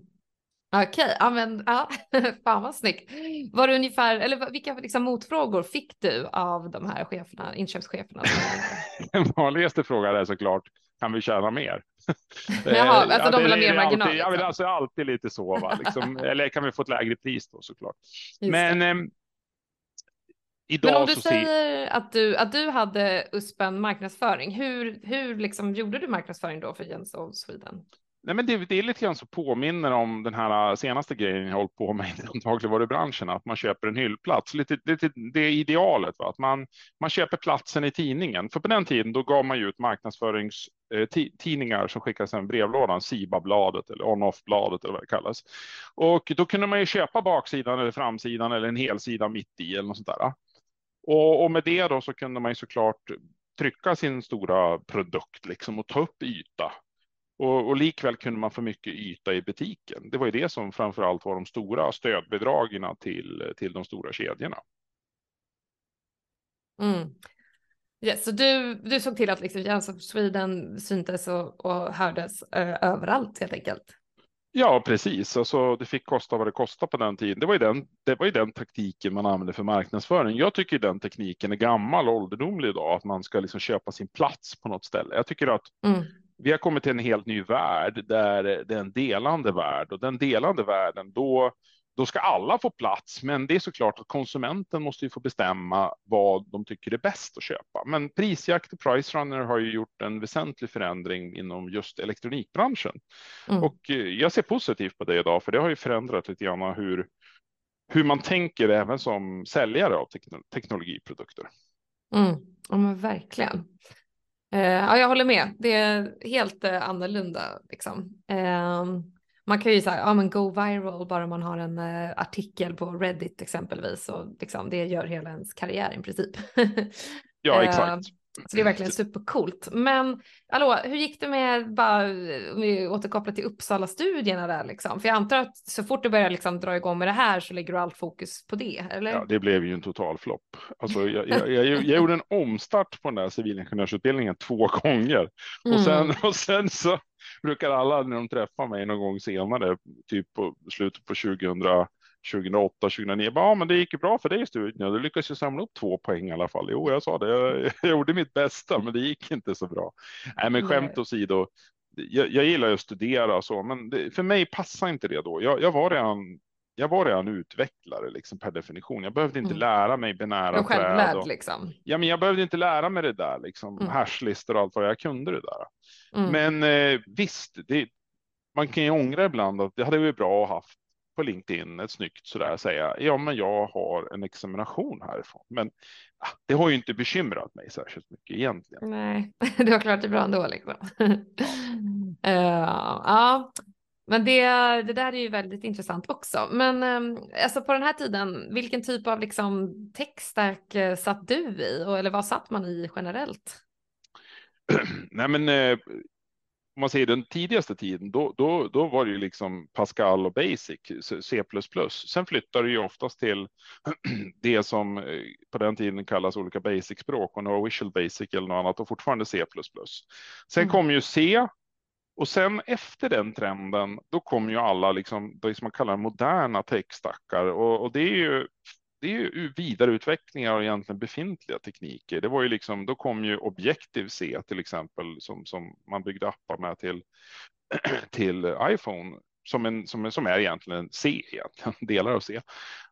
A: Okej, okay, ja men ja, *laughs* fan vad snyggt. Var det ungefär, eller vilka liksom, motfrågor fick du av de här cheferna, inköpscheferna? *laughs*
B: Den vanligaste frågan är såklart, kan vi tjäna mer? *laughs*
A: Jaha, alltså ja, de vill ha mer marginal?
B: Alltid, liksom. Ja, alltså alltid lite så, va? Liksom, eller kan vi få ett lägre pris då såklart. Just men eh,
A: idag Men om du säger att, du, att du hade USPen marknadsföring, hur, hur liksom gjorde du marknadsföring då för Jens of Sweden?
B: Nej, men det, det är lite grann så påminner om den här äh, senaste grejen jag hållit på med *laughs* i dagligvarubranschen, att man köper en hyllplats. Lite, lite, det är idealet, va? att man, man köper platsen i tidningen. För på den tiden då gav man ju ut marknadsföringstidningar eh, som skickades i brevlådan, SIBA-bladet eller On-Off-bladet eller vad det kallas. Och då kunde man ju köpa baksidan eller framsidan eller en helsida mitt i eller något sånt där. Och, och med det då så kunde man ju såklart trycka sin stora produkt liksom och ta upp yta och, och likväl kunde man få mycket yta i butiken. Det var ju det som framför allt var de stora stödbidragen till, till de stora kedjorna.
A: Mm. Yes, så du, du såg till att liksom Jens of Sweden syntes och, och hördes eh, överallt helt enkelt?
B: Ja, precis. Alltså, det fick kosta vad det kostade på den tiden. Det var, ju den, det var ju den taktiken man använde för marknadsföring. Jag tycker den tekniken är gammal och ålderdomlig idag, att man ska liksom köpa sin plats på något ställe. Jag tycker att mm vi har kommit till en helt ny värld där det är en delande värld och den delande världen då då ska alla få plats, men det är såklart att konsumenten måste ju få bestämma vad de tycker är bäst att köpa. Men Prisjakt och Price Runner har ju gjort en väsentlig förändring inom just elektronikbranschen. Mm. Och eh, jag ser positivt på det idag, för det har ju förändrat lite grann hur, hur man tänker även som säljare av teknologiprodukter.
A: Mm. Ja, men verkligen. Uh, ja, jag håller med. Det är helt uh, annorlunda. Liksom. Uh, Man kan ju säga, ja men go viral bara man har en uh, artikel på Reddit exempelvis och liksom, det gör hela ens karriär i princip. *laughs*
B: ja, exakt.
A: Så det är verkligen supercoolt. Men hallå, hur gick det med, bara, om vi återkopplar till Uppsala-studierna där liksom? För jag antar att så fort du börjar liksom dra igång med det här så lägger du allt fokus på det, eller?
B: Ja, det blev ju en total flopp. Alltså, jag, jag, jag, jag, gjorde en omstart på den där civilingenjörsutbildningen två gånger och sen, mm. och sen så brukar alla när de träffar mig någon gång senare, typ på slutet på 2000 2008, 2009. Ja, men det gick ju bra för dig i studierna. Du lyckades ju samla upp två poäng i alla fall. Jo, jag sa det. Jag, *laughs* jag gjorde mitt bästa, men det gick inte så bra. Nej, men skämt åsido. Jag, jag gillar ju att studera och så, men det, för mig passar inte det då. Jag, jag var redan jag var redan utvecklare liksom per definition. Jag behövde inte mm. lära mig binära
A: träd. Och, liksom.
B: Ja, men jag behövde inte lära mig det där liksom mm. hashlistor och allt vad jag kunde det där. Mm. Men eh, visst, det, man kan ju ångra ibland att det hade varit bra att haft på LinkedIn ett snyggt sådär säga ja, men jag har en examination härifrån. Men ah, det har ju inte bekymrat mig särskilt mycket egentligen.
A: Nej, du har klarat det bra ändå liksom. uh, *laughs* ja, men det, det där är ju väldigt intressant också. Men um, alltså på den här tiden, vilken typ av liksom techstack uh, satt du i? Och, eller vad satt man i generellt? *clears throat*
B: Nej, men uh, om man säger den tidigaste tiden, då, då, då var det ju liksom Pascal och Basic, C++. Sen flyttar det ju oftast till *clears throat* det som eh, på den tiden kallas olika basic-språk och några Visual Basic eller något annat och fortfarande C++. Sen mm. kom ju C och sen efter den trenden, då kom ju alla liksom, det som man kallar moderna techstackar och, och det är ju det är ju vidareutvecklingar av egentligen befintliga tekniker. Det var ju liksom, då kom ju Objective C till exempel som, som man byggde appar med till, *clears throat* till iPhone som, en, som, som är egentligen C, egentligen, *laughs* delar av C.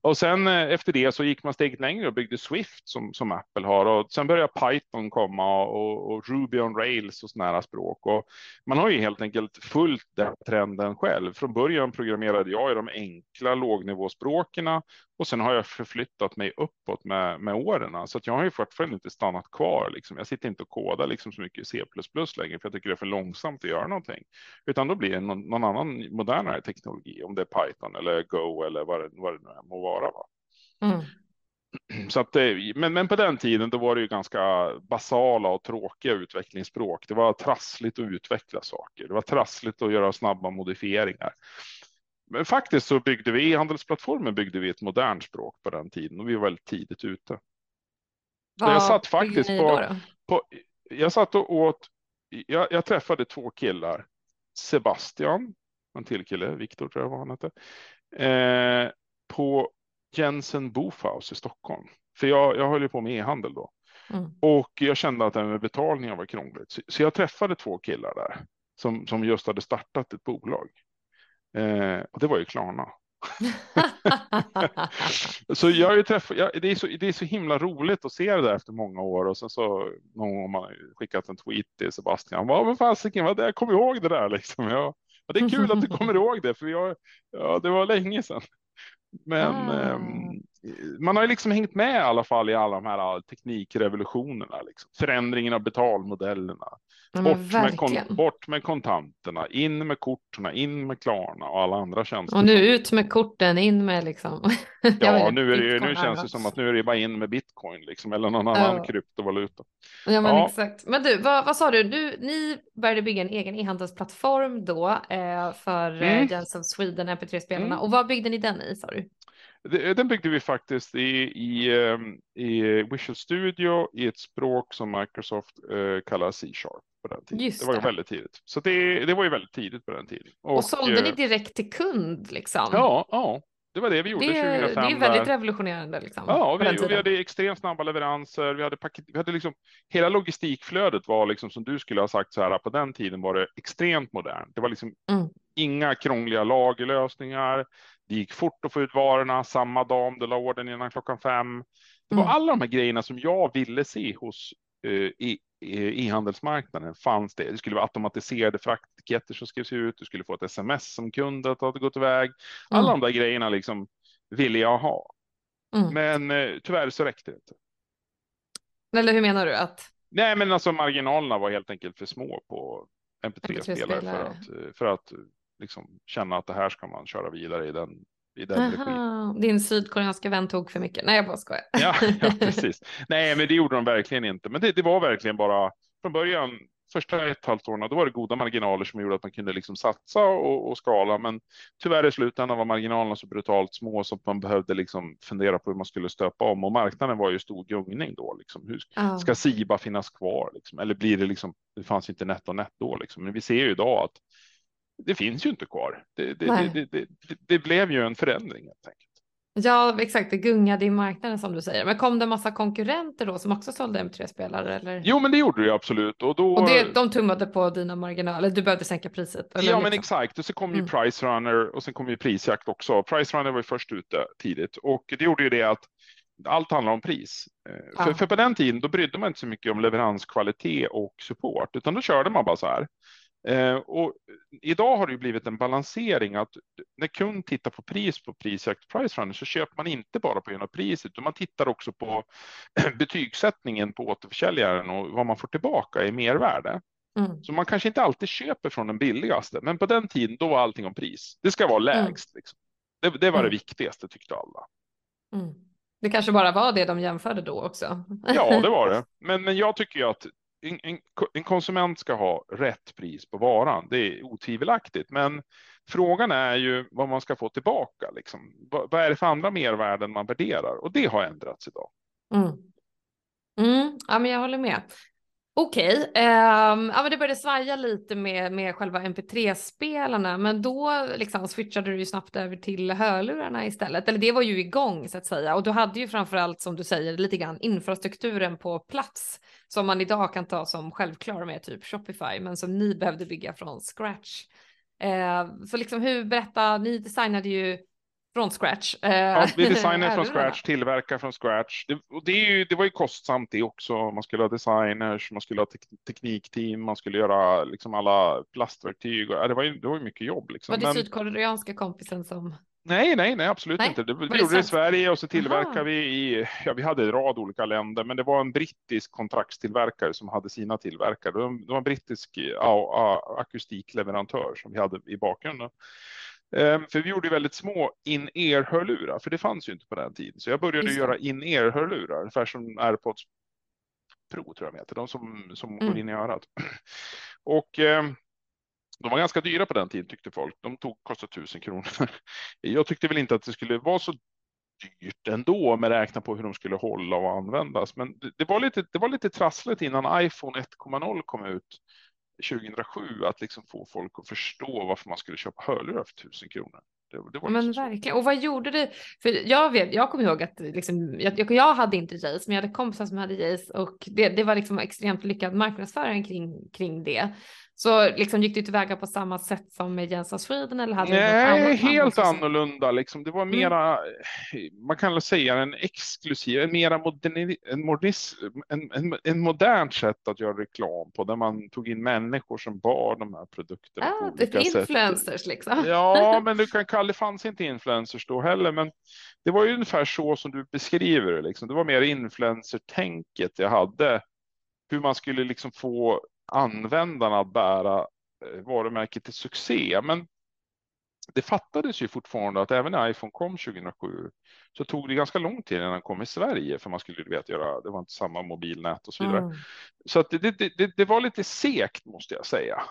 B: Och sen eh, efter det så gick man steget längre och byggde Swift som, som Apple har och sen började Python komma och, och Ruby on Rails och sådana här språk. Och man har ju helt enkelt följt den trenden själv. Från början programmerade jag i de enkla lågnivåspråken och sen har jag förflyttat mig uppåt med, med åren. Så att jag har ju fortfarande inte stannat kvar. Liksom. Jag sitter inte och kodar liksom så mycket C++ längre, för jag tycker det är för långsamt att göra någonting. Utan då blir det någon, någon annan modernare teknologi, om det är Python eller Go eller vad det, vad det nu är må vara. Va? Mm. *clears throat* Så att, men, men på den tiden då var det ju ganska basala och tråkiga utvecklingsspråk. Det var trassligt att utveckla saker. Det var trassligt att göra snabba modifieringar. Men faktiskt så byggde vi i handelsplattformen byggde vi ett modernt språk på den tiden och vi var väldigt tidigt ute. Vad jag satt faktiskt på, på, jag satt och åt, jag, jag, träffade två killar, Sebastian, en till kille, Viktor tror jag var han hette, eh, på Jensen Bofhaus i Stockholm. För jag, jag höll ju på med e-handel då. Mm. Och jag kände att det här med betalningar var krångligt. Så, så jag träffade två killar där som, som just hade startat ett bolag. Eh, och det var ju Klarna. *laughs* så jag träffat, jag, det, är så, det är så himla roligt att se det där efter många år och sen så någon gång man skickat en tweet till Sebastian. Vad men fasiken, vad jag kommer ihåg det där liksom. Ja, det är kul att du kommer ihåg det för jag, ja, det var länge sedan. Men ah. um, man har ju liksom hängt med i alla fall i alla de här teknikrevolutionerna. Liksom. Förändringen av betalmodellerna. Ja, bort, med kon, bort med kontanterna, in med korten, in med Klarna och alla andra tjänster.
A: Och nu ut med korten, in med liksom. *laughs*
B: ja, nu, är det, nu känns det som att nu är det bara in med bitcoin liksom, eller någon annan ja. kryptovaluta.
A: Ja, men ja. exakt. Men du, vad, vad sa du? du? Ni började bygga en egen e-handelsplattform då eh, för eh, mm. Jens of Sweden, MP3-spelarna. Mm. Och vad byggde ni den i sa du?
B: Den byggde vi faktiskt i, i, ehm, i Visual Studio i ett språk som Microsoft eh, kallar C-sharp på den tiden. Just det var ju väldigt tidigt. Så det, det var ju väldigt tidigt på den tiden.
A: Och, och sålde ni eh, direkt till kund liksom?
B: Ja, ja. Det var det vi gjorde
A: det,
B: 2005.
A: Det är väldigt där. revolutionerande. Liksom,
B: ja, vi, vi, hade extremt snabba leveranser. Vi hade, paket, vi hade liksom, hela logistikflödet var liksom som du skulle ha sagt så här, på den tiden var det extremt modernt. Det var liksom mm. inga krångliga lagerlösningar. Det gick fort att få ut varorna samma dag om du la orden innan klockan fem. Det var mm. alla de här grejerna som jag ville se hos uh, e-handelsmarknaden fanns det. Det skulle vara automatiserade fraktetiketter som skrevs ut. Du skulle få ett sms som kund att det hade gått iväg. Alla mm. de där grejerna liksom ville jag ha. Mm. Men eh, tyvärr så räckte det inte.
A: Eller hur menar du att?
B: Nej, men alltså marginalerna var helt enkelt för små på MP3-spelare MP3 för att, för att liksom känna att det här ska man köra vidare i den i den
A: Aha, din sydkoreanska vän tog för mycket. Nej, jag bara skojar.
B: Ja, *laughs* ja, precis. Nej, men det gjorde de verkligen inte. Men det, det var verkligen bara från början första ett halvt åren, då var det goda marginaler som gjorde att man kunde liksom satsa och, och skala. Men tyvärr i slutändan var marginalerna så brutalt små så att man behövde liksom fundera på hur man skulle stöpa om och marknaden var ju stor gungning då. Liksom. Hur oh. ska Siba finnas kvar? Liksom? Eller blir det liksom? Det fanns inte netto net då liksom. Men vi ser ju idag att det finns ju inte kvar. Det, det, det, det, blev ju en förändring helt enkelt.
A: Ja, exakt. Det gungade i marknaden som du säger. Men kom det en massa konkurrenter då som också sålde M3-spelare? Eller?
B: Jo, men det gjorde det absolut. Och, då...
A: och det, de tummade på dina marginaler. Du behövde sänka priset.
B: ja, liksom. men exakt. Och så kom ju mm. Price Runner och sen kom ju prisjakt också. Price Runner var ju först ute tidigt och det gjorde ju det att allt handlar om pris. Eh, ja. För, för på den tiden då brydde man inte så mycket om leveranskvalitet och support, utan då körde man bara så här. Eh, och idag har det ju blivit en balansering att när kund tittar på pris på prisjakt price runner så köper man inte bara på grund av priset utan man tittar också på *clears throat* betygssättningen på återförsäljaren och vad man får tillbaka i mervärde. Mm. Så man kanske inte alltid köper från den billigaste, men på den tiden då var allting om pris. Det ska vara mm. lägst. Mm. Liksom. Det, det, var mm. det viktigaste tyckte alla.
A: Mm. Det kanske bara var det de jämförde då också.
B: ja, det var det. *laughs* Men, men jag tycker ju att en, en, en, konsument ska ha rätt pris på varan. Det är otvivelaktigt, men frågan är ju vad man ska få tillbaka. Liksom. Vad, vad är det för andra mervärden man värderar? Och det har ändrats idag.
A: Mm. Mm, ja, men jag håller med. Okej, okay. um, ja, men det började svaja lite med, med själva mp3-spelarna, men då liksom switchade du ju snabbt över till hörlurarna istället. Eller det var ju igång så att säga och du hade ju framförallt som du säger lite grann infrastrukturen på plats som man idag kan ta som självklar med typ Shopify, men som ni behövde bygga från scratch. Uh, så liksom hur, berätta, ni designade ju från scratch.
B: Eh, ja, vi designar *laughs* från scratch, tillverkar från scratch. Det, och det, ju, det var ju kostsamt det också. Man skulle ha designers, man skulle ha tek teknikteam, man skulle göra liksom alla plastverktyg. Och, det, var ju, det var ju mycket jobb. Liksom.
A: Var det Men... sydkoreanska kompisen som?
B: Nej, nej, nej, absolut nej. inte. Det, vi gjorde det i Sverige och så tillverkade vi i, ja, vi hade en rad olika länder, men det var en brittisk kontraktstillverkare som hade sina tillverkare. Det var en brittisk ja, akustikleverantör som vi hade i bakgrunden. Ehm, för vi gjorde väldigt små in-ear-hörlurar, för det fanns ju inte på den tiden. Så jag började göra in-ear-hörlurar, ungefär som AirPods Pro tror jag de heter, de som, som mm. går in i örat. *clears throat* Och eh, de var ganska dyra på den tiden tyckte folk. De tog, kostade tusen kronor. *laughs* Jag tyckte väl inte att det skulle vara så dyrt ändå med räkna på hur de skulle hålla och användas. Men det, det var lite, det var lite trassligt innan iPhone 1.0 kom ut 2007 att liksom få folk att förstå varför man skulle köpa hörlurar för tusen kronor.
A: Det, det var men verkligen. Och vad gjorde du? För jag vet, jag kommer ihåg att liksom, jag, jag hade inte Jace, men jag hade kompisar som hade Jace och det, det var liksom extremt lyckad marknadsföring kring, kring det. Så liksom gick du tillväga på samma sätt som med Jens Sweden eller hade
B: Nej, helt annorlunda liksom. Det var mm. mera, mm. man kan säga en exklusiv, en mera moderni, en, modernis, en, en, en modernt sätt att göra reklam på där man tog in människor som bar de här produkterna.
A: Ah, det är influencers
B: sätt.
A: liksom.
B: Ja, *laughs* men du kan kalla det fanns inte influencers då heller, men det var ju ungefär så som du beskriver det. Liksom. Det var mer influencer-tänket jag hade hur man skulle liksom få användarna att bära eh, varumärket till succé. Men det fattades ju fortfarande att även när iPhone kom 2007 så tog det ganska lång tid innan den kom i Sverige för man skulle vet, göra, det var inte samma mobilnät och så vidare. Mm. Så att det, det, det, det, var lite sekt måste jag säga.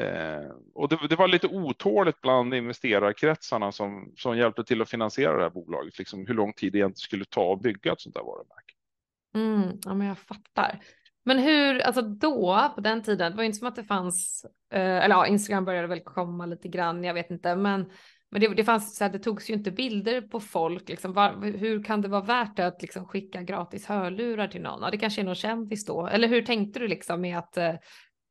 B: Eh, och det, det, var lite otåligt bland investerarkretsarna som, som hjälpte till att finansiera det här bolaget, liksom hur lång tid det egentligen skulle ta att bygga ett sånt där varumärke.
A: Mm, ja, men jag fattar. Men hur, alltså då på den tiden, det var ju inte som att det fanns, eh, eller ja, Instagram började väl komma lite grann, jag vet inte, men, men det, det fanns så här, det togs ju inte bilder på folk, liksom, var, hur kan det vara värt att liksom skicka gratis hörlurar till någon? Ja, det kanske är någon kändis då, eller hur tänkte du liksom med att eh,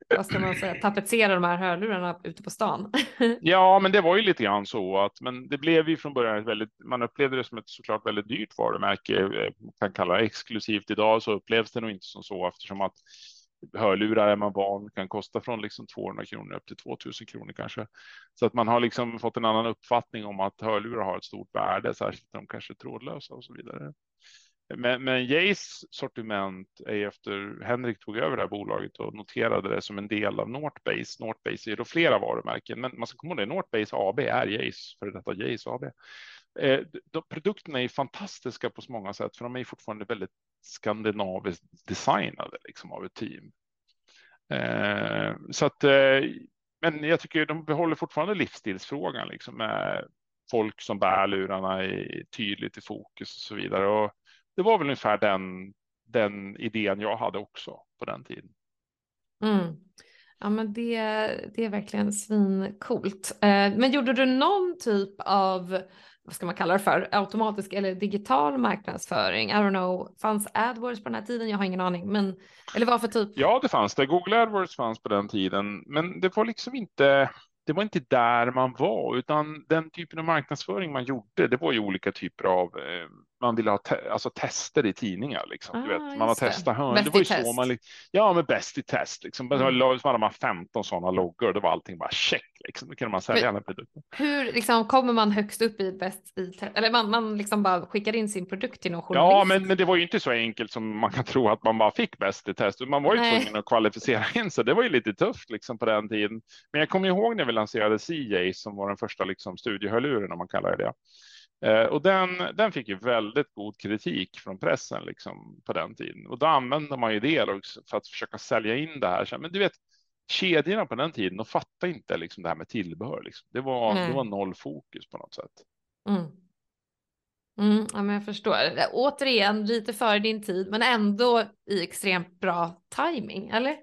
A: vad ska man säga, tapetsera de här hörlurarna ute på stan. *laughs*
B: ja, men det var ju lite grann så att, men det blev ju från början ett väldigt, man upplevde det som ett såklart väldigt dyrt varumärke, man kan kalla det exklusivt idag, så upplevs det nog inte som så eftersom att hörlurar är man van kan kosta från liksom 200 kronor upp till 2000 kronor kanske. Så att man har liksom fått en annan uppfattning om att hörlurar har ett stort värde, särskilt de kanske är trådlösa och så vidare. Men, men Jays sortiment är efter Henrik tog över det här bolaget och noterade det som en del av Northbase. Northbase är då flera varumärken, men man ska komma ihåg det. Northbase AB är Jays, för detta Jays AB. Eh, de, produkterna är fantastiska på så många sätt, för de är fortfarande väldigt skandinaviskt designade liksom, av ett team. Eh, så att, eh, men jag tycker de behåller fortfarande livsstilsfrågan liksom med folk som bär lurarna i, tydligt i fokus och så vidare. Och det var väl ungefär den, den idén jag hade också på den tiden.
A: Mm. Ja, men det, det är verkligen svincoolt. Eh, men gjorde du någon typ av vad ska man kalla det för, automatisk eller digital marknadsföring. I don't know, fanns AdWords på den här tiden? Jag har ingen aning, men eller vad för typ?
B: Ja, det fanns det. Google AdWords fanns på den tiden, men det var liksom inte det var inte där man var, utan den typen av marknadsföring man gjorde, det var ju olika typer av, eh, man ville ha te alltså tester i tidningar. Liksom. Ah, du vet, ah, man har testat hörn. Det var ju test. så man, ja, men bäst i test. Liksom. Mm. Så hade man 15 sådana loggor det var allting bara check. Liksom. Då kunde man sälja den produkten.
A: Hur liksom, kommer man högst upp i bäst i test? Eller man, man liksom bara skickar in sin produkt till någon
B: journalist? Ja, men, men det var ju inte så enkelt som man kan tro att man bara fick bäst i test. Man var ju Nej. tvungen att kvalificera in sig. Det var ju lite tufft liksom, på den tiden. Men jag kommer ihåg när vi lanserade CJ som var den första liksom, studiehörluren om man kallar det. Eh, och den, den fick ju väldigt god kritik från pressen liksom, på den tiden. Och då använde man ju det för att försöka sälja in det här. Men du vet, kedjorna på den tiden, de fattade inte liksom, det här med tillbehör. Liksom. Det, var, det var noll fokus på något sätt.
A: Mm. Mm, ja, men jag förstår. Återigen, lite före din tid, men ändå i extremt bra timing, eller?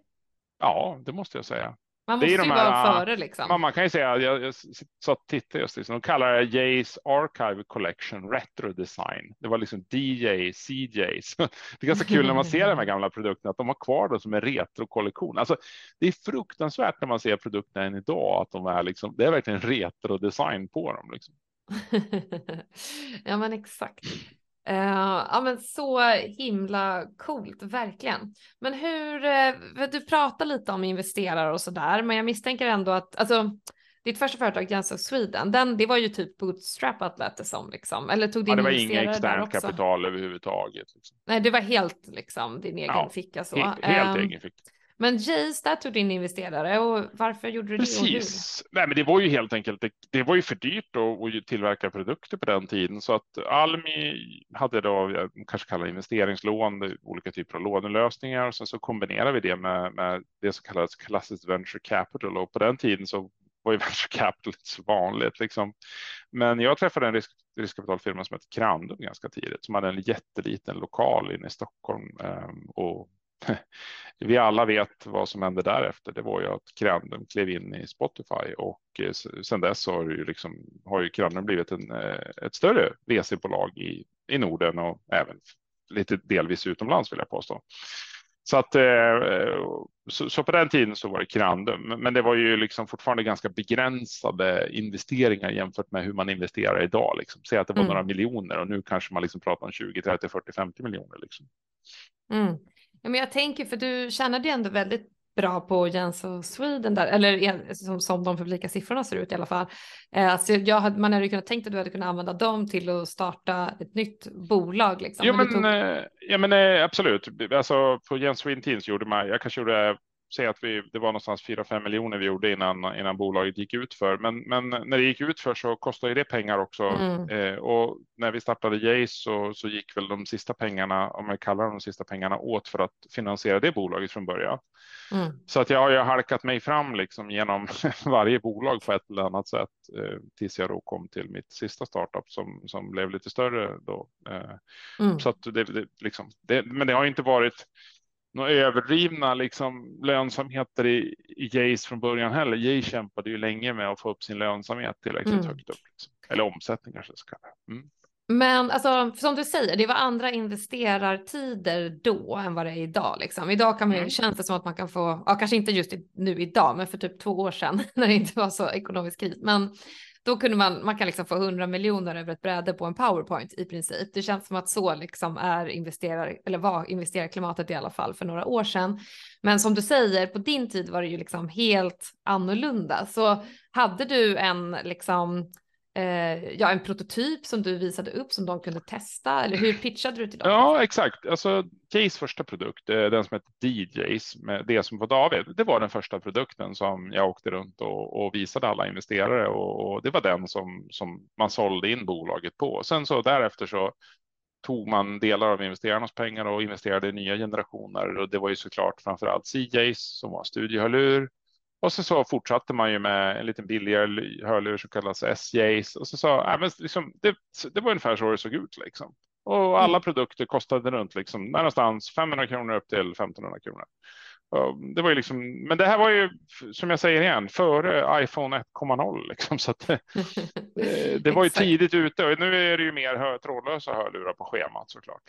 B: Ja, det måste jag säga.
A: Man måste ju här, vara före liksom.
B: Man, man kan ju säga, jag, jag satt och tittade just, liksom, de kallar det Jays Archive Collection Retro Design. Det var liksom DJ, CJs. *laughs* Det är ganska kul när man ser de här gamla produkterna, att de har kvar dem som en retrokollektion. Alltså, det är fruktansvärt när man ser produkterna än idag, att de är liksom, det är verkligen retro design på dem. Liksom. *laughs*
A: ja, men exakt. Uh, ja men så himla coolt, verkligen. Men hur, uh, du pratar lite om investerare och sådär, men jag misstänker ändå att, alltså ditt första företag, Jens of Sweden, den, det var ju typ bootstrapat lät det som, liksom. eller tog din
B: ja, det var inget externt kapital överhuvudtaget. Liksom.
A: Nej, det var helt liksom din egen ja, ficka så.
B: Helt, helt um, egen ficka.
A: Men Jace, där tog din investerare och varför gjorde du det?
B: Precis. Nej, men det var ju helt enkelt, det, det var ju för dyrt att tillverka produkter på den tiden så att Almi hade då, kanske kallar investeringslån, olika typer av lånelösningar och sen så kombinerar vi det med, med det som kallas klassiskt venture capital och på den tiden så var ju *laughs* venture capital inte så vanligt liksom. Men jag träffade en risk, riskkapitalfirma som hette Crandum ganska tidigt som hade en jätteliten lokal inne i Stockholm eh, och *laughs* vi alla vet vad som hände därefter. Det var ju att Crandom klev in i Spotify och eh, sedan dess har ju liksom har ju Crandom blivit en, eh, ett större resebolag i, i Norden och även lite delvis utomlands vill jag påstå. Så att eh, så, så, på den tiden så var det Crandum, men det var ju liksom fortfarande ganska begränsade investeringar jämfört med hur man investerar idag. Liksom. Säg att det var mm. några miljoner och nu kanske man liksom pratar om 20, 30, 40, 50 miljoner. Liksom.
A: Mm. Ja, men jag tänker, för du tjänade ju ändå väldigt bra på Jens och Sweden där, eller som, som de publika siffrorna ser ut i alla fall. Eh, alltså jag hade, man hade kunnat tänkt att du hade kunnat använda dem till att starta ett nytt bolag. Liksom.
B: Jo, men, tog... eh, ja, men eh, absolut. Alltså på Jens Sweden Teams gjorde man, jag kanske gjorde säg att vi, det var någonstans 4-5 miljoner vi gjorde innan, innan bolaget gick ut för. Men, men när det gick ut för så kostade det pengar också. Mm. Eh, och när vi startade Jace så, så gick väl de sista pengarna, om jag kallar de sista pengarna, åt för att finansiera det bolaget från början. Mm. Så att jag har ju halkat mig fram liksom genom *laughs* varje bolag på ett eller annat sätt eh, tills jag då kom till mitt sista startup som, som blev lite större då. Eh, mm. Så att det, det, liksom, det, men det har inte varit några överdrivna liksom, lönsamheter i, i Jays från början heller. Jay kämpade ju länge med att få upp sin lönsamhet tillräckligt mm. högt upp. Liksom. Eller omsättning kanske ska mm.
A: Men alltså, som du säger, det var andra investerartider då än vad det är idag. Liksom. Idag kan man mm. känns det som att man kan få, ja, kanske inte just nu idag, men för typ två år sedan *laughs* när det inte var så ekonomisk kris. Men då kunde man, man kan liksom få 100 miljoner över ett bräde på en powerpoint i princip. Det känns som att så liksom är investerar, eller var investerarklimatet i alla fall för några år sedan. Men som du säger, på din tid var det ju liksom helt annorlunda. Så hade du en liksom eh, ja, en prototyp som du visade upp som de kunde testa? Eller hur pitchade du till dem?
B: Ja, exakt. Alltså Jays första produkt, eh, den som heter DJs, med det som var David, det var den första produkten som jag åkte runt och, och visade alla investerare och, och, det var den som, som man sålde in bolaget på. Sen så därefter så tog man delar av investerarnas pengar och investerade i nya generationer och det var ju såklart framför allt CJs som var studiehörlur och så, så fortsatte man ju med en liten billigare hörlur som kallas SJs och så sa äh, men liksom, det, det var ungefär så det såg ut liksom. Och alla mm. produkter kostade runt liksom någonstans 500 kronor upp till 1500 kronor. Det var ju liksom, men det här var ju som jag säger igen före iPhone 1,0 liksom, så det, *laughs* det var ju tidigt ute och nu är det ju mer trådlösa hörlurar på schemat såklart.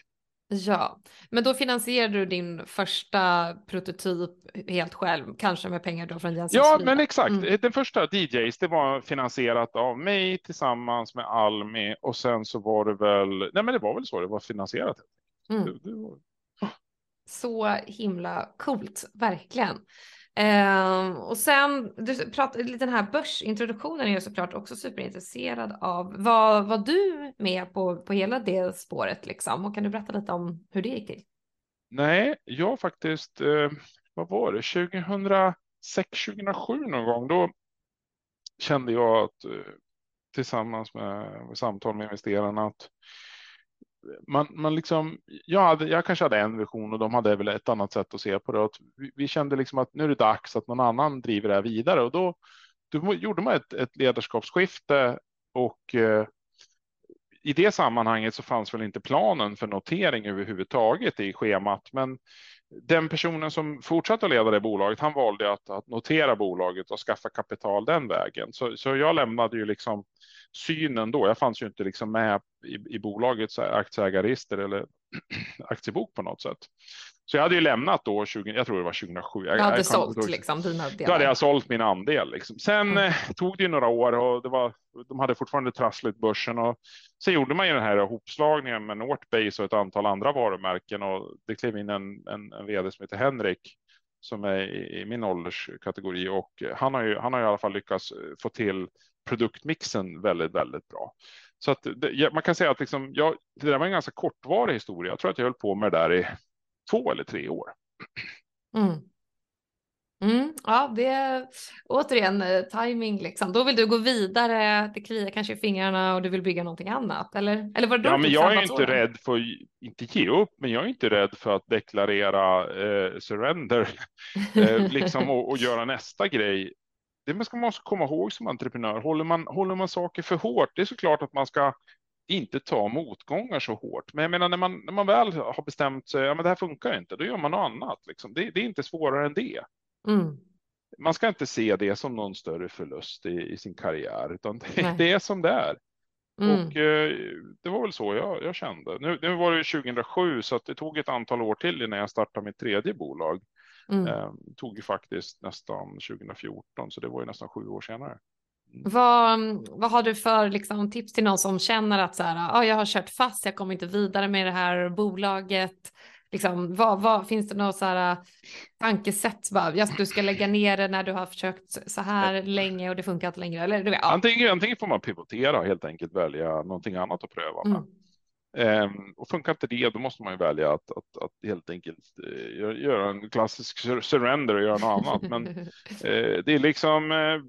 A: Ja, men då finansierade du din första prototyp helt själv, kanske med pengar då från Jensens
B: Ja, men exakt. Mm. Den första DJs, det var finansierat av mig tillsammans med Almi och sen så var det väl, nej men det var väl så det var finansierat. Mm. Det, det var...
A: Så himla coolt, verkligen. Eh, och sen, du pratade, den här börsintroduktionen är jag såklart också superintresserad av. Var, var du med på, på hela det spåret liksom? Och kan du berätta lite om hur det gick till?
B: Nej, jag faktiskt, eh, vad var det, 2006, 2007 någon gång, då kände jag att eh, tillsammans med, med samtal med investerarna att man, man liksom, jag, hade, jag kanske hade en vision och de hade väl ett annat sätt att se på det. Vi, vi, kände liksom att nu är det dags att någon annan driver det här vidare och då, då gjorde man ett, ett ledarskapsskifte och eh, i det sammanhanget så fanns väl inte planen för notering överhuvudtaget i schemat, men den personen som fortsatte att leda det bolaget, han valde att, att notera bolaget och skaffa kapital den vägen. Så, så jag lämnade ju liksom synen då. Jag fanns ju inte liksom med i, i bolagets aktieägarregister eller *clears throat* aktiebok på något sätt. Så jag hade ju lämnat då, 20, jag tror det var 2007. Jag,
A: du hade
B: jag
A: sålt då, liksom dina delar?
B: Då hade jag sålt min andel. Liksom. Sen mm. eh, tog det ju några år och det var, de hade fortfarande trassligt börsen och sen gjorde man ju den här hopslagningen med Northbase och ett antal andra varumärken och det klev in en, en, en vd som heter Henrik som är i, i min ålderskategori och han har ju, han har ju i alla fall lyckats få till produktmixen väldigt, väldigt bra. Så att det, man kan säga att liksom, jag, det där var en ganska kortvarig historia. Jag tror att jag höll på med det där i två eller tre år.
A: Mm. Mm, ja, det är återigen eh, timing liksom. Då vill du gå vidare, det kliar kanske i fingrarna och du vill bygga någonting annat. Eller, eller var det
B: ja, men jag är inte rädd för inte ge upp, men jag är inte rädd för att deklarera eh, surrender *laughs* eh, liksom, och, och, göra nästa grej det ska man komma ihåg som entreprenör. Håller man, håller man saker för hårt, det är såklart att man ska inte ta motgångar så hårt. Men jag menar när man, när man väl har bestämt sig, ja men det här funkar inte, då gör man något annat. Liksom. Det, det är inte svårare än det. Mm. Man ska inte se det som någon större förlust i, i sin karriär, utan det, det, är som det är. Mm. Och eh, det var väl så jag, jag kände. Nu, nu var det 2007, så det tog ett antal år till innan jag startade mitt tredje bolag. Mm. Eh, tog ju faktiskt nästan 2014, så det var ju nästan sju år senare.
A: Mm. Vad, vad har du för liksom, tips till någon som känner att så här, ah, jag har kört fast, jag kommer inte vidare med det här bolaget. Liksom, vad, vad, finns det något så här, tankesätt? Bara, du ska lägga ner det när du har försökt så här länge och det funkar inte längre. Eller, du vet, ja.
B: antingen, antingen får man pivotera helt enkelt välja någonting annat att pröva med. Mm. Um, och funkar inte det, då måste man ju välja att, att, att helt enkelt uh, göra en klassisk surrender och göra något annat. Men uh, *laughs* det är liksom, uh,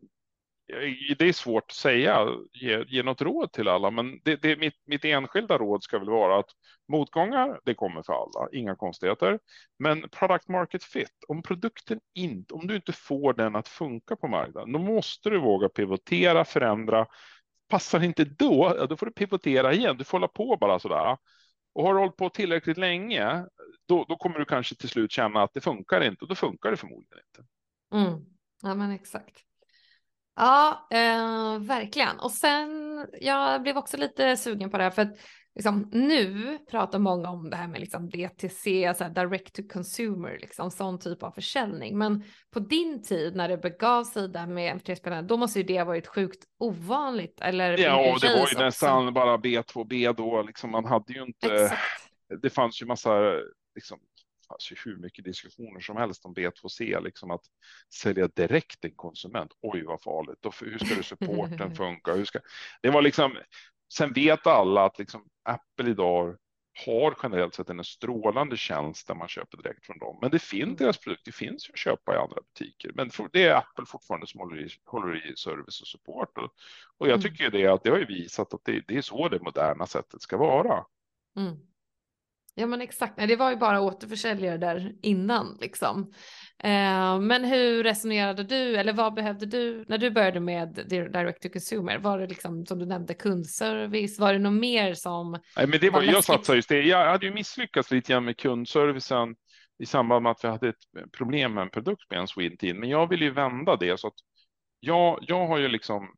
B: det är svårt att säga, ge, ge något råd till alla, men det, det, mitt, mitt enskilda råd ska väl vara att motgångar, det kommer för alla, inga konstigheter. Men product market fit, om produkten inte, om du inte får den att funka på marknaden, då måste du våga pivotera, förändra, Passar inte då, då får du pivotera igen. Du får hålla på bara sådär. Och har du hållit på tillräckligt länge, då, då kommer du kanske till slut känna att det funkar inte och då funkar det förmodligen inte.
A: Mm. Ja, men exakt. Ja, eh, verkligen. Och sen, jag blev också lite sugen på det här för att liksom, nu pratar många om det här med liksom DTC, så direct to consumer, liksom, sån typ av försäljning. Men på din tid när det begav sig där med MP3-spelarna, då måste ju det ha varit sjukt ovanligt. Eller
B: ja, det var ju nästan bara B2B då. Liksom, man hade ju inte, Exakt. det fanns ju massa liksom, fanns ju hur mycket diskussioner som helst om B2C, liksom att sälja direkt till konsument. Oj, vad farligt. Och hur ska supporten *laughs* funka? Hur ska... Det var liksom, sen vet alla att liksom Apple idag har generellt sett en strålande tjänst där man köper direkt från dem. Men det finns, mm. deras produkter finns ju att köpa i andra butiker. Men det är Apple fortfarande som håller i, håller i service och support. Och, jag mm. tycker det att det har ju visat att det, det är så det moderna sättet ska vara.
A: Mm. Ja men exakt, Nej, det var ju bara återförsäljare där innan liksom. Eh, men hur resonerade du eller vad behövde du när du började med direct to consumer? Var det liksom som du nämnde kundservice? Var det något mer som?
B: Nej, men det var, var jag satsade just det. Jag hade ju misslyckats lite grann med kundservicen i samband med att vi hade ett problem med en produkt med en Sweden men jag ville ju vända det så att jag, jag har ju liksom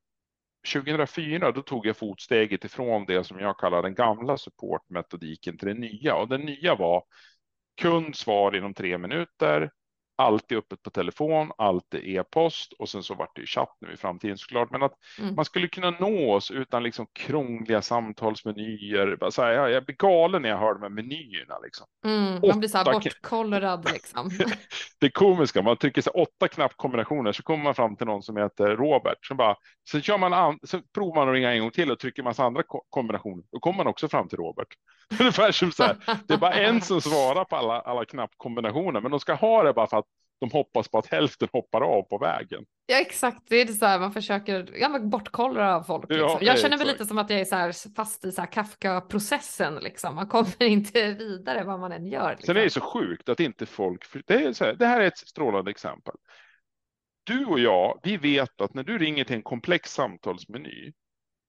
B: 2004 då tog jag fotsteget ifrån det som jag kallar den gamla supportmetodiken till den nya. Och den nya var kund svar inom tre minuter, alltid öppet på telefon, alltid e-post och sen så vart det ju chatt nu i framtiden såklart. Men att mm. man skulle kunna nå oss utan liksom krångliga samtalsmenyer. Bara så här, jag, jag blir galen när jag hör de här menyerna. Liksom.
A: Mm, man blir så här bortkollrad liksom. *laughs*
B: det komiska, man trycker så åtta knappkombinationer så kommer man fram till någon som heter Robert. Så bara, sen, kör man an, så provar man att ringa en gång till och trycker massa andra kombinationer. Då kommer man också fram till Robert. *laughs* Ungefär som så här, det är bara en som svarar på alla, alla knappkombinationer, men de ska ha det bara för att de hoppas på att hälften hoppar av på vägen.
A: Ja exakt, det är så här man försöker ja, bortkolla folk. Liksom. Ja, jag känner mig lite som att jag är så här, fast i så här Kafka-processen. Liksom. Man kommer *laughs* inte vidare vad man än gör. Liksom.
B: Sen är det så sjukt att inte folk, det, är så här, det här är ett strålande exempel. Du och jag, vi vet att när du ringer till en komplex samtalsmeny,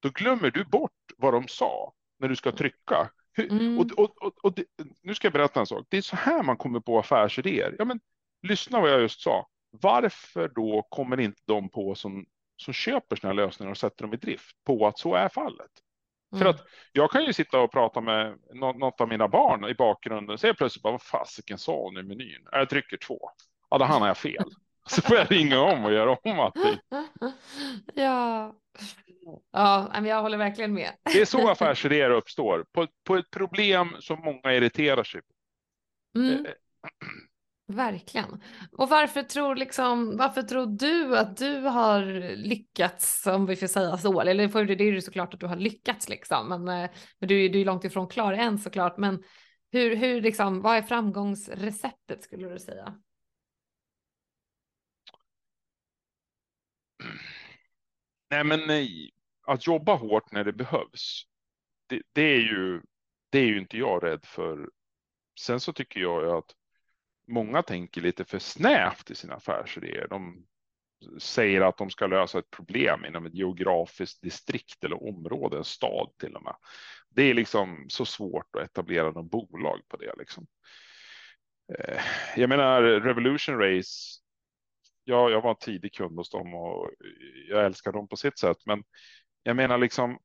B: då glömmer du bort vad de sa när du ska trycka. Mm. Och, och, och, och det, nu ska jag berätta en sak. Det är så här man kommer på affärsidéer. Ja, men, lyssna vad jag just sa. Varför då kommer inte de på som, som köper sina lösningar och sätter dem i drift på att så är fallet? Mm. För att jag kan ju sitta och prata med något av mina barn i bakgrunden och säga plötsligt bara vad fasiken sa hon i menyn? Jag trycker två. Ja, då hamnar jag fel. *laughs* Så får jag ringa om och göra om allting. *laughs*
A: Ja, Ja, jag håller verkligen med.
B: Det är så affärsidéer uppstår, på, på ett problem som många irriterar sig på. Mm.
A: Verkligen. Och varför tror, liksom, varför tror du att du har lyckats, om vi får säga så, eller för det är ju såklart att du har lyckats liksom, men, eh, men du, du är långt ifrån klar än såklart, men hur, hur liksom, vad är framgångsreceptet skulle du säga?
B: Nej, men nej, att jobba hårt när det behövs. Det, det, är ju, det är ju inte jag rädd för. Sen så tycker jag att många tänker lite för snävt i sina affärsidéer. De säger att de ska lösa ett problem inom ett geografiskt distrikt eller område, en stad till och med. Det är liksom så svårt att etablera något bolag på det. Liksom. Eh, jag menar Revolution Race jag, jag var en tidig kund hos dem och jag älskar dem på sitt sätt. Men jag menar liksom,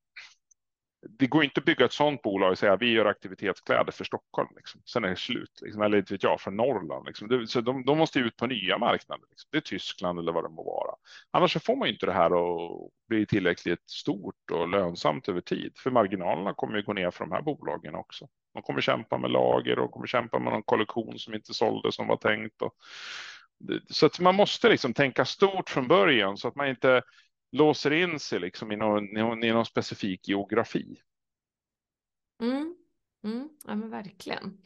B: det går inte att bygga ett sådant bolag och säga vi gör aktivitetskläder för Stockholm. Liksom. Sen är det slut, liksom. eller inte vet jag, för Norrland. Liksom. så de, de, måste ut på nya marknader. Liksom. Det är Tyskland eller vad det må vara. Annars så får man inte det här att bli tillräckligt stort och lönsamt över tid. För marginalerna kommer ju gå ner för de här bolagen också. De kommer kämpa med lager och kommer kämpa med någon kollektion som inte sålde som var tänkt. Och så att man måste liksom tänka stort från början så att man inte låser in sig liksom i, någon, i någon specifik geografi.
A: Mm. Mm. Ja men verkligen.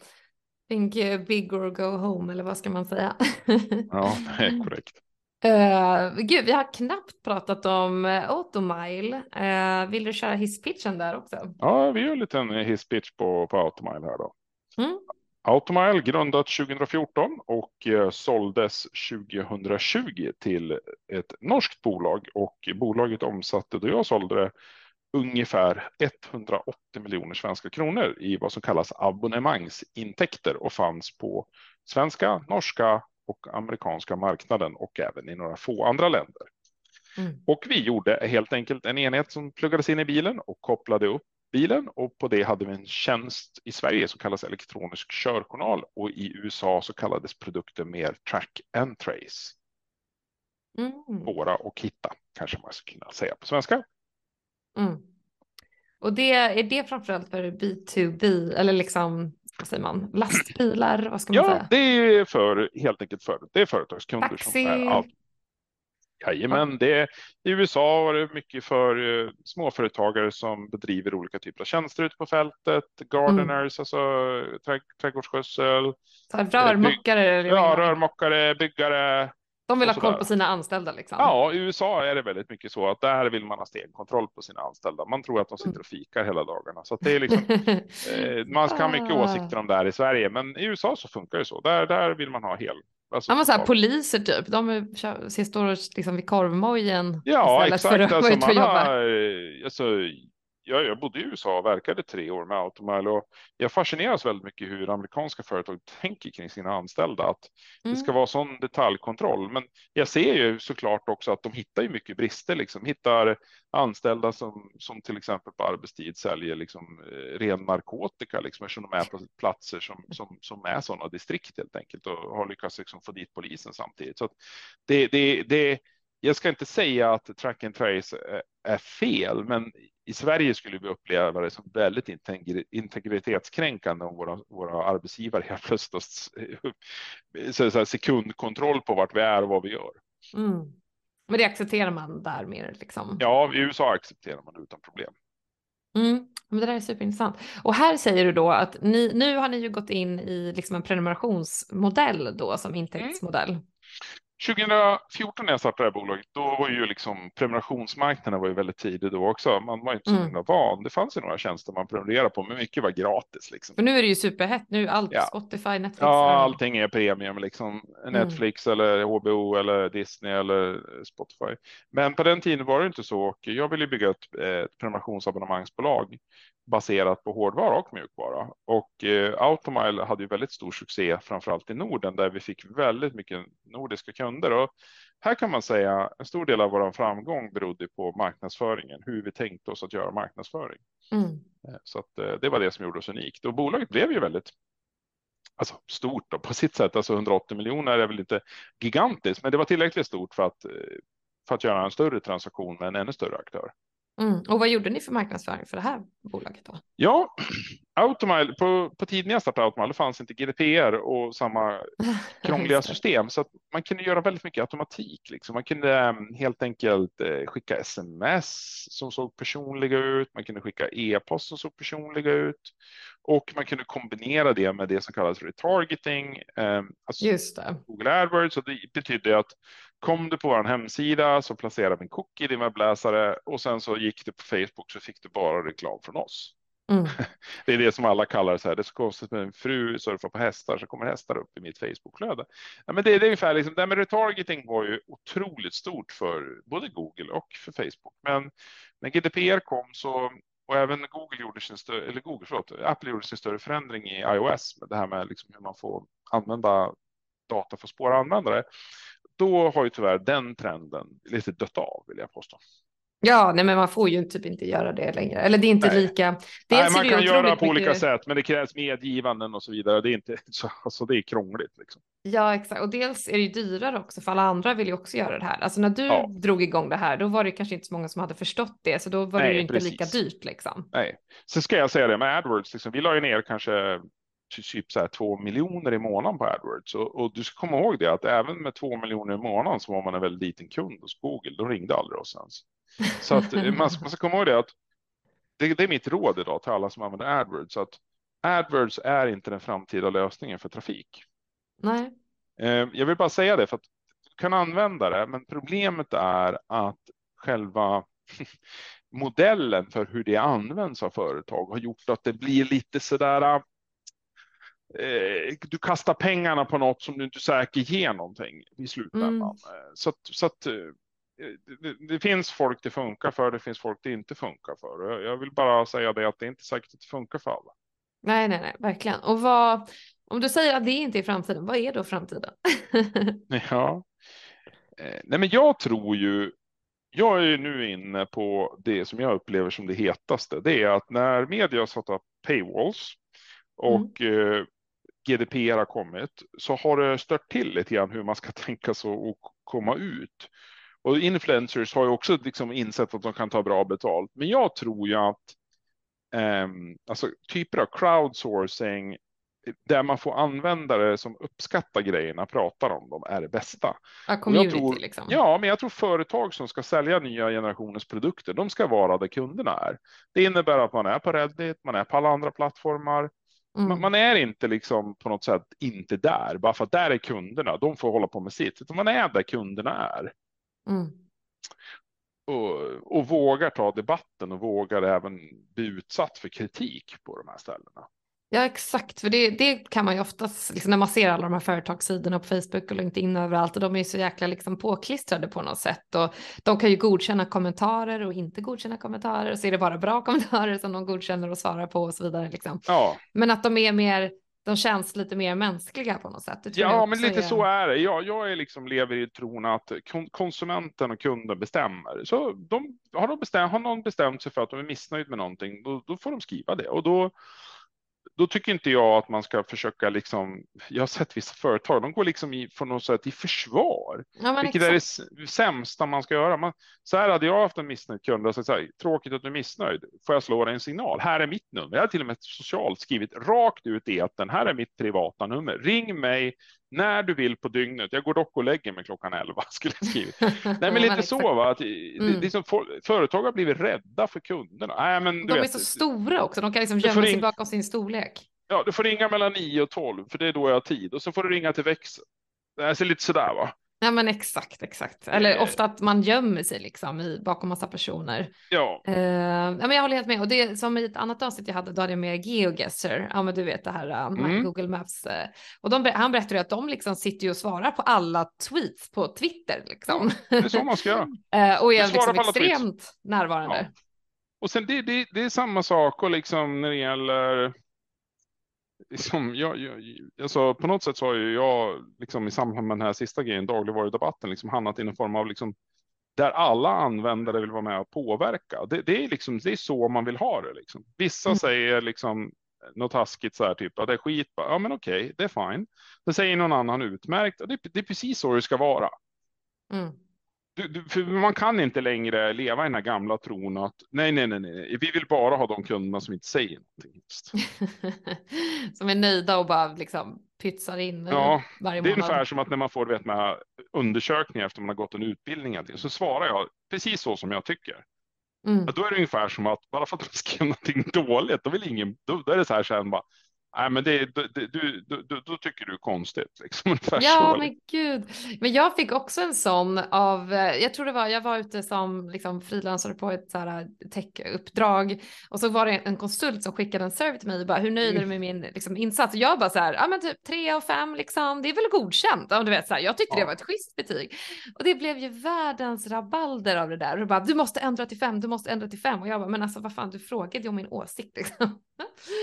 A: Think big or go home eller vad ska man säga? *laughs*
B: ja, det *laughs* är korrekt.
A: Uh, gud, vi har knappt pratat om uh, Automile. Uh, vill du köra hisspitchen där också?
B: Ja, vi gör en liten hisspitch på, på Automile här då. Mm. Automile grundat 2014 och eh, såldes 2020 till ett norskt bolag och bolaget omsatte då jag sålde det ungefär 180 miljoner svenska kronor i vad som kallas abonnemangsintäkter och fanns på svenska, norska och amerikanska marknaden och även i några få andra länder. Mm. Och vi gjorde helt enkelt en enhet som pluggades in i bilen och kopplade upp bilen och på det hade vi en tjänst i Sverige som kallas elektronisk körjournal och i USA så kallades produkten mer track and trace. Mm. Spåra och hitta kanske man skulle kunna säga på svenska.
A: Mm. Och det är det framförallt för B2B eller liksom vad säger man, lastbilar, vad ska man
B: ja,
A: säga?
B: det är för helt enkelt för det är företagskunder
A: Taxi.
B: som är allt. Jajamän, det, i USA var det mycket för uh, småföretagare som bedriver olika typer av tjänster ute på fältet, gardeners, mm. alltså trä, trädgårdsskötsel.
A: Så rörmokare?
B: Bygg, ja, rörmokare, byggare,
A: de vill ha koll på sina anställda liksom.
B: Ja, i USA är det väldigt mycket så att där vill man ha stenkontroll på sina anställda. Man tror att de sitter och fikar hela dagarna. Så det är liksom, *laughs* eh, man ska ha mycket ah. åsikter om det här i Sverige, men i USA så funkar det så. Där, där vill man ha hel.
A: Alltså, ja, men så här, poliser typ, de står liksom vid korvmojen.
B: Ja, exakt. För att alltså, man har, alltså, jag, jag bodde i USA och verkade tre år med Automile och jag fascineras väldigt mycket hur amerikanska företag tänker kring sina anställda. Att mm. det ska vara sån detaljkontroll. Men jag ser ju såklart också att de hittar ju mycket brister, liksom hittar anställda som, som till exempel på arbetstid säljer liksom eh, ren narkotika, liksom, eftersom de är på platser som, som, som är sådana distrikt helt enkelt och har lyckats liksom få dit polisen samtidigt. Så det, det, det jag ska inte säga att track and trace är fel, men i Sverige skulle vi uppleva det som väldigt integritetskränkande om våra, våra arbetsgivare helt plötsligt så, så sekundkontroll på vart vi är och vad vi gör.
A: Mm. Men det accepterar man där mer liksom?
B: Ja, i USA accepterar man det utan problem.
A: Mm. Men det där är superintressant. Och här säger du då att ni, nu har ni ju gått in i liksom en prenumerationsmodell då som intäktsmodell. Mm.
B: 2014 när jag startade det här bolaget, då var ju liksom prenumerationsmarknaden var ju väldigt tidig då också. Man var inte så mm. van. Det fanns ju några tjänster man prenumererade på, men mycket var gratis. Liksom.
A: För nu är det ju superhett. Nu allt ja. Spotify, Netflix.
B: Ja, allting är premium liksom. Mm. Netflix mm. eller HBO eller Disney eller Spotify. Men på den tiden var det inte så och jag ville bygga ett, ett prenumerationsabonnemangsbolag baserat på hårdvara och mjukvara. Och eh, Automile hade ju väldigt stor succé, framförallt i Norden, där vi fick väldigt mycket nordiska kunder. Och här kan man säga en stor del av vår framgång berodde på marknadsföringen, hur vi tänkte oss att göra marknadsföring. Mm. Eh, så att, eh, det var det som gjorde oss unikt. Och bolaget blev ju väldigt alltså, stort då, på sitt sätt. Alltså 180 miljoner är väl inte gigantiskt, men det var tillräckligt stort för att, för att göra en större transaktion med en ännu större aktör.
A: Mm. Och vad gjorde ni för marknadsföring för det här bolaget då?
B: Ja, *clears throat* Automile, på, på tiden jag startade Automile fanns inte GDPR och samma *laughs* krångliga system så att man kunde göra väldigt mycket automatik. Liksom. Man kunde um, helt enkelt uh, skicka sms som såg personliga ut. Man kunde skicka e-post som såg personliga ut och man kunde kombinera det med det som kallas retargeting. Um, alltså
A: Just det.
B: Google AdWords och det betyder att kom du på vår hemsida så placerade vi en cookie i din webbläsare och sen så gick du på Facebook så fick du bara reklam från oss. Mm. *laughs* Det är det som alla kallar så här. Det är så konstigt med en fru surfar på hästar så kommer hästar upp i mitt Facebookflöde. Ja, men det, det är ungefär liksom, det här med retargeting var ju otroligt stort för både Google och för Facebook. Men när GDPR kom så och även Google gjorde sin större, eller Google, förlåt, Apple gjorde sin större förändring i iOS med det här med liksom hur man får använda data för att spåra användare då har ju tyvärr den trenden lite dött av vill jag påstå.
A: Ja, nej, men man får ju typ inte göra det längre. Eller det är inte nej. lika.
B: Dels nej, man kan göra på mycket... olika sätt, men det krävs medgivanden och så vidare. Det är inte *laughs* så, alltså det är krångligt. Liksom.
A: Ja, exakt. Och dels är det ju dyrare också, för alla andra vill ju också göra det här. Alltså när du ja. drog igång det här, då var det kanske inte så många som hade förstått det, så då var nej, det ju inte precis. lika dyrt liksom.
B: Nej, sen ska jag säga det med AdWords, liksom, vi la ju ner kanske typ så här två miljoner i månaden på AdWords. Och, och, du ska komma ihåg det att även med två miljoner i månaden så var man en väldigt liten kund hos Google. De ringde aldrig oss ens. Så att eh, man, man ska komma ihåg det att det, det, är mitt råd idag till alla som använder AdWords. Att AdWords är inte den framtida lösningen för trafik.
A: Nej.
B: Eh, jag vill bara säga det för att du kan använda det, men problemet är att själva *laughs* modellen för hur det används av företag har gjort att det blir lite sådär eh, du kastar pengarna på något som du inte säker ger någonting i slutändan. Mm. Eh, så att, så att eh, det, det, finns folk det funkar för, det finns folk det inte funkar för. Jag vill bara säga det att det är inte säkert att det funkar för alla.
A: Nej, nej, nej, verkligen. Och vad, om du säger att det inte är framtiden, vad är då framtiden? *laughs* *laughs*
B: ja, eh, nej, men jag tror ju. Jag är nu inne på det som jag upplever som det hetaste. Det är att när media har satt upp paywalls och mm. GDPR har kommit så har det stört till lite grann hur man ska *laughs* tänka sig att komma ut. Och influencers har ju också liksom insett att de kan ta bra betalt. Men jag tror ju att eh, alltså typer av crowdsourcing där man får användare som uppskattar grejerna, pratar om dem, är det bästa.
A: Ja, community
B: tror,
A: liksom.
B: Ja, men jag tror företag som ska sälja nya generationens produkter, de ska vara där kunderna är. Det innebär att man är på Reddit, man är på alla andra plattformar. Mm. Man, är inte liksom på något sätt inte där, bara för att där är kunderna, de får hålla på med sitt, utan man är där kunderna är. Mm. Och, och vågar ta debatten och vågar även bli utsatt för kritik på de här ställena.
A: Ja exakt, för det, det kan man ju oftast, liksom, när man ser alla de här företagssidorna på Facebook och LinkedIn överallt och de är ju så jäkla liksom påklistrade på något sätt och de kan ju godkänna kommentarer och inte godkänna kommentarer och så är det bara bra *laughs* kommentarer som de godkänner och svarar på och så vidare. Liksom.
B: Ja.
A: Men att de är mer, de känns lite mer mänskliga på något sätt.
B: ja, men lite är... så är det. Jag, jag är liksom lever i tron att konsumenten och kunden bestämmer. Så de, har, de bestämt, har någon bestämt sig för att de är missnöjd med någonting, då, då får de skriva det och då då tycker inte jag att man ska försöka liksom. Jag har sett vissa företag, de går liksom i på något sätt i försvar, ja, vilket exakt. är det sämsta man ska göra. Man, så här hade jag haft en missnöjd kund och sagt så här, tråkigt att du är missnöjd. Får jag slå dig en signal? Här är mitt nummer. Jag har till och med socialt skrivit rakt ut i att den här är mitt privata nummer. Ring mig när du vill på dygnet. Jag går dock och lägger mig klockan 11 *laughs* skulle jag skriva. *laughs* Nej, men lite så va. Att, mm. det, som företag har blivit rädda för kunderna. Nej, men,
A: de
B: vet,
A: är så stora också. De kan liksom gömma sig bakom sin storlek.
B: Ja, du får ringa mellan 9 och 12 för det är då jag har tid och så får du ringa till växel. Det är lite sådär va.
A: Ja men exakt, exakt. Eller eh. ofta att man gömmer sig liksom i, bakom massa personer.
B: Ja.
A: Uh, ja men jag håller helt med. Och det som i ett annat avsnitt jag hade, då hade jag med GeoGuessr. Ja men du vet det här uh, mm. Google Maps. Uh, och de, han berättade att de liksom sitter och svarar på alla tweets på Twitter liksom.
B: Ja, det är så man ska göra. *laughs*
A: och är liksom extremt tweets. närvarande. Ja.
B: Och sen det, det, det är samma sak och liksom när det gäller liksom, jag, jag, alltså, på något sätt så har ju jag liksom, i samband med den här sista grejen, dagligvarudebatten, liksom, hamnat i någon form av liksom, där alla användare vill vara med och påverka. Det, det, är, liksom, det är så man vill ha det. Liksom. Vissa mm. säger liksom, något taskigt så här typ, ja, det är skit, ja men okej, det är fine. Det säger någon annan utmärkt, det, det är precis så det ska vara. Mm. Du, du, för man kan inte längre leva i den här gamla tron att nej, nej, nej, nej, vi vill bara ha de kunderna som inte säger någonting. *laughs*
A: som är nöjda och bara liksom pytsar in
B: ja, varje månad. Det är ungefär som att när man får vet, med undersökningar efter man har gått en utbildning så svarar jag precis så som jag tycker. Mm. Då är det ungefär som att bara för att de skriver någonting *laughs* dåligt, då vill ingen, då, då är det så här sen bara, Nej, men det, du, du, du, då tycker du är konstigt. Liksom, *laughs*
A: ja, men gud. Men jag fick också en sån av, eh, jag tror det var, jag var ute som liksom frilansare på ett så här eh, tech-uppdrag och så var det en konsult som skickade en serve till mig och bara, hur nöjd är du med min liksom, insats? Och jag bara så här, ja men typ tre av fem liksom, det är väl godkänt. Ja, du vet, så här, jag tyckte ja. det var ett schysst betyg. Och det blev ju världens rabalder av det där. Och bara, du måste ändra till fem, du måste ändra till fem. Och jag bara, men alltså vad fan, du frågade ju om min åsikt liksom.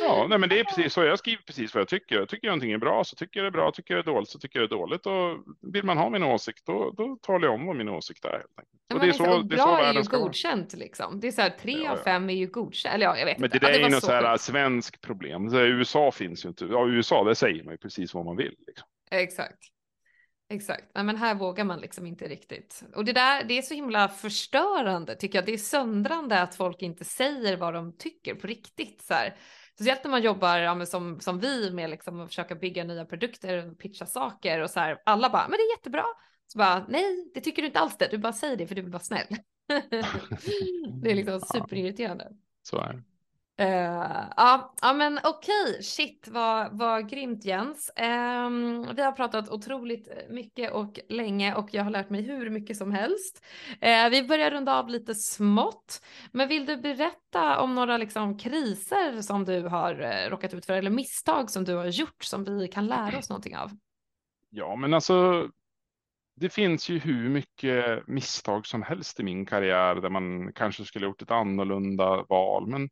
B: Ja, nej, men det är precis så. Jag skriver precis vad jag tycker. Jag tycker någonting är bra så tycker jag det är bra. Tycker jag det är dåligt så tycker jag det är dåligt. Och vill man ha min åsikt då, då talar jag om vad min åsikt är. Helt
A: och det är liksom, så, det är bra är, ju godkänt liksom. Det är så här tre av fem är ju godkänt. Eller ja, jag vet
B: Men
A: inte.
B: det där
A: ja, det
B: är ju något så här svensk problem. Så USA finns ju inte. Ja, USA, det säger man ju precis vad man vill. Liksom.
A: Exakt. Exakt, men här vågar man liksom inte riktigt. Och det där, det är så himla förstörande tycker jag. Det är söndrande att folk inte säger vad de tycker på riktigt. Så här. Speciellt när man jobbar ja, som, som vi med liksom att försöka bygga nya produkter och pitcha saker och så här. Alla bara, men det är jättebra. Så bara, nej, det tycker du inte alls det. Du bara säger det för du vill vara snäll. *laughs* det är liksom *laughs* superirriterande.
B: Så är det.
A: Uh, ja, ja, men okej, okay. shit vad, vad grymt Jens. Um, vi har pratat otroligt mycket och länge och jag har lärt mig hur mycket som helst. Uh, vi börjar runda av lite smått, men vill du berätta om några liksom, kriser som du har uh, råkat ut för eller misstag som du har gjort som vi kan lära oss någonting av?
B: Ja, men alltså det finns ju hur mycket misstag som helst i min karriär där man kanske skulle gjort ett annorlunda val. Men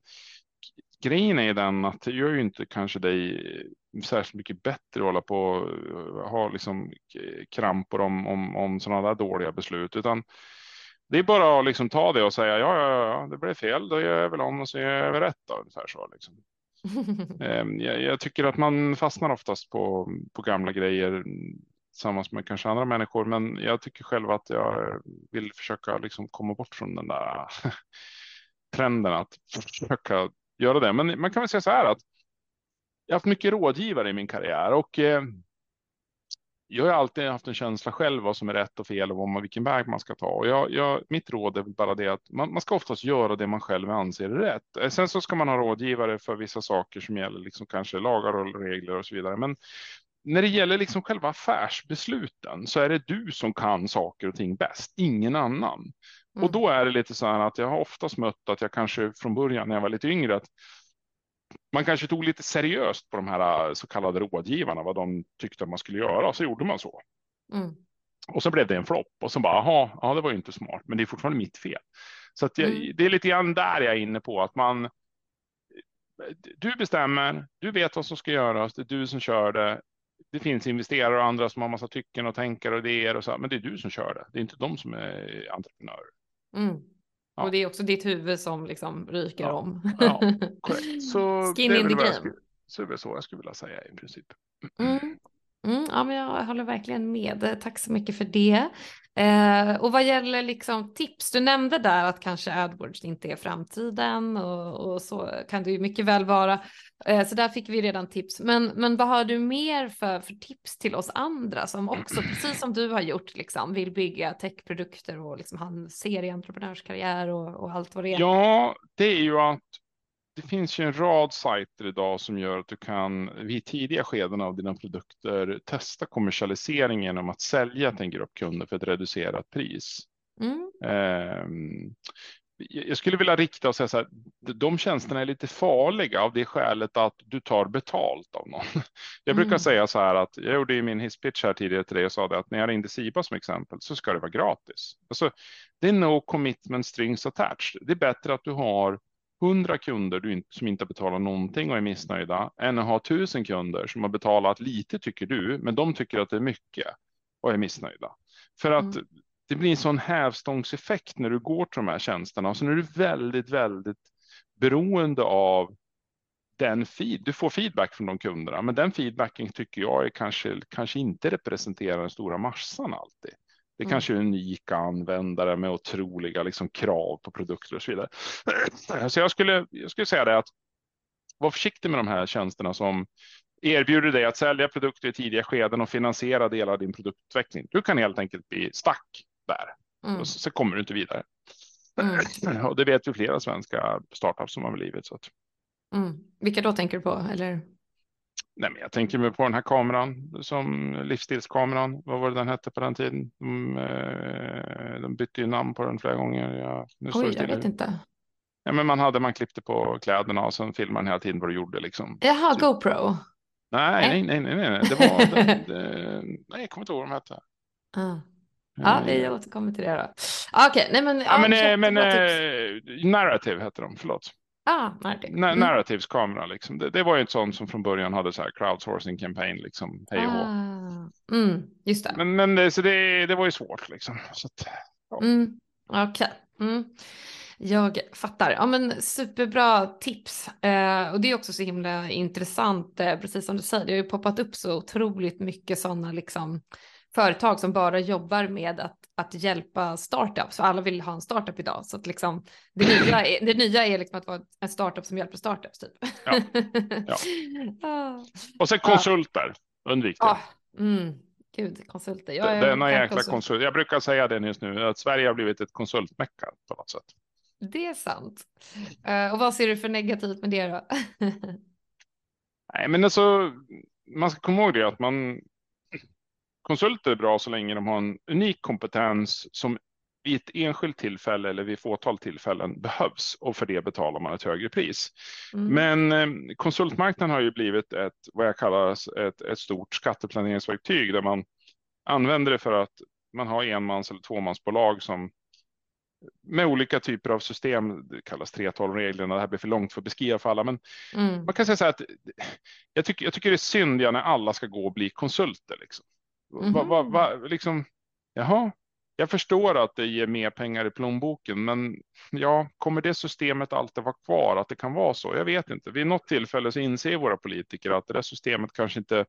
B: grejen är den att det gör ju inte kanske dig särskilt mycket bättre att hålla på och ha liksom krampor om, om, om sådana där dåliga beslut, utan det är bara att liksom ta det och säga ja, ja, ja, det blev fel, då gör jag väl om och så gör jag väl rätt då, ungefär så. Liksom. *laughs* Ehm, jag, jag, tycker att man fastnar oftast på, på gamla grejer tillsammans med kanske andra människor, men jag tycker själv att jag vill försöka liksom komma bort från den där *laughs* trenden att försöka göra det. Men man kan väl säga så här att jag har haft mycket rådgivare i min karriär och eh, jag har alltid haft en känsla själv vad som är rätt och fel och man, vilken väg man ska ta. Och jag, jag, mitt råd är bara det att man, man, ska oftast göra det man själv anser är rätt. Eh, sen så ska man ha rådgivare för vissa saker som gäller liksom kanske lagar och regler och så vidare. Men när det gäller liksom själva affärsbesluten så är det du som kan saker och ting bäst, ingen annan. Mm. Och då är det lite så här att jag har oftast mött att jag kanske från början när jag var lite yngre att man kanske tog lite seriöst på de här äh, så kallade rådgivarna, vad de tyckte man skulle göra, så gjorde man så. Mm. Och så blev det en flopp och så bara, jaha, ja, det var ju inte smart, men det är fortfarande mitt fel. Så att jag, mm. det är lite grann där jag är inne på att man. Du bestämmer, du vet vad som ska göras, det är du som kör det. Det finns investerare och andra som har massa tycken och tänker och idéer och så, men det är du som kör det. Det är inte de som är entreprenörer.
A: Mm. Ja. Och det är också ditt huvud som liksom ryker
B: ja.
A: om.
B: Ja, *laughs* korrekt. Så
A: Skin in the game.
B: Så det är så jag skulle vilja säga i princip.
A: Mm. Mm, ja, men jag håller verkligen med. Tack så mycket för det. Eh, och vad gäller liksom tips, du nämnde där att kanske AdWords inte är framtiden och, och så kan det ju mycket väl vara. Eh, så där fick vi redan tips. Men, men vad har du mer för, för tips till oss andra som också, precis som du har gjort, liksom, vill bygga techprodukter och liksom ha en serieentreprenörskarriär och, och allt vad det är?
B: Ja, det är ju att det finns ju en rad sajter idag som gör att du kan vid tidiga skeden av dina produkter testa kommersialisering genom att sälja till en grupp kunder för ett reducerat pris. Mm. Um, jag skulle vilja rikta och säga så här, de tjänsterna är lite farliga av det skälet att du tar betalt av någon. *laughs* Jag brukar mm. säga så här att jag gjorde i min hisspitch här tidigare till dig och sa det att när jag ringde Siba som exempel så ska det vara gratis. Alltså, det är no commitment strings attached. Det är bättre att du har 100 kunder som inte betalar någonting och är missnöjda än att ha 1000 kunder som har betalat lite tycker du, men de tycker att det är mycket och är missnöjda. För att mm. det blir en sån hävstångseffekt när du går till de här tjänsterna så är du väldigt, väldigt beroende av den feed. Du får feedback från de kunderna, men den feedbacken tycker jag är kanske, kanske inte representerar den stora massan alltid. Det mm. kanske är unika användare med otroliga liksom, krav på produkter och så vidare. *clears throat* Så jag skulle, jag skulle säga det att var försiktig med de här tjänsterna som erbjuder dig att sälja produkter i tidiga skeden och finansiera delar av din produktutveckling. Du kan helt enkelt bli stack där mm. och så, så, kommer du inte vidare. Mm. *clears throat* Och det vet ju flera svenska startups som har blivit. Så att...
A: Mm. Vilka då tänker du på? Eller?
B: Nej, men jag tänker mig på den här kameran som livsstilskameran. Vad var det den hette på den tiden? De, eh, de bytte ju namn på den flera gånger. Ja,
A: nu Oj, jag vet inte.
B: Ja, men man hade man klippte på kläderna och sen filmade man hela tiden vad du gjorde liksom.
A: Jaha, typ. GoPro.
B: Nej, nej, nej, nej, nej, det var *laughs* det, det, nej, jag kommer inte ihåg vad de hette.
A: Ah. Ja, vi eh. återkommer till det då. Okej, okay, nej men.
B: Ja, men, ja, men, men eh, narrative hette de, förlåt.
A: Ah, narrative. Mm.
B: Narrativs kamera liksom. Det, det, var ju ett sånt som från början hade så här crowdsourcing campaign liksom. Hej och
A: ah. mm, just det.
B: Men, men det, så det, det var ju svårt liksom. Så att,
A: ja. mm, Okej. Okay. Mm. Jag fattar. Ja, men superbra tips. Eh, och det är också så himla intressant, eh, precis som du säger. Det har ju poppat upp så otroligt mycket sådana liksom företag som bara jobbar med att, att hjälpa startups, för alla vill ha en startup idag. Så att liksom, det, nya är, det nya är liksom att vara en startup som hjälper startups. Typ. Ja. *laughs*
B: ja. Ah. Och sen konsulter, undvik det. Ah.
A: Mm. Gud, konsulter.
B: Jag är Denna jäkla konsult. konsult. Jag brukar säga det just nu, att Sverige har blivit ett konsultmecka på något sätt.
A: Det är sant. Uh, och vad ser du för negativt med det då? *laughs*
B: Nej, men alltså, man ska komma ihåg det att man, konsulter är bra så länge de har en unik kompetens som vid ett enskilt tillfälle eller vid fåtal tillfällen behövs och för det betalar man ett högre pris. Mm. Men eh, konsultmarknaden har ju blivit ett vad jag kallar ett, ett stort skatteplaneringsverktyg där man använder det för att man har enmans eller tvåmansbolag som med olika typer av system, det kallas 3.12-reglerna, det här blir för långt för att beskriva för alla, men mm. man kan säga så här att jag tycker, jag tycker det är synd när alla ska gå och bli konsulter. Liksom. Mm. Va, va, va, liksom, jaha, jag förstår att det ger mer pengar i plånboken, men ja, kommer det systemet alltid vara kvar? Att det kan vara så? Jag vet inte. Vid något tillfälle så inser våra politiker att det där systemet kanske inte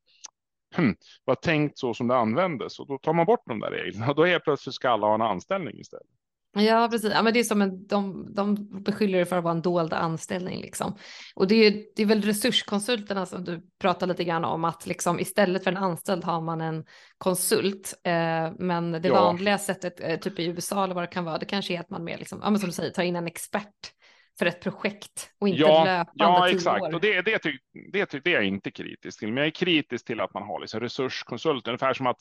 B: hmm, var tänkt så som det användes och då tar man bort de där reglerna. *laughs* Då är plötsligt ska alla ha en anställning istället.
A: Ja, precis. Ja, men det är som en, de, de beskyller dig för att vara en dold anställning liksom. Och det är, det är väl resurskonsulterna som du pratar lite grann om att liksom istället för en anställd har man en konsult. Eh, men det ja. vanliga sättet, eh, typ i USA eller vad det kan vara, det kanske är att man mer liksom, ja men som du säger, tar in en expert för ett projekt och inte ja, löpande
B: Ja, exakt. År. Och det, det, det, det, det är jag inte kritisk till, men jag är kritisk till att man har liksom resurskonsulter, ungefär som att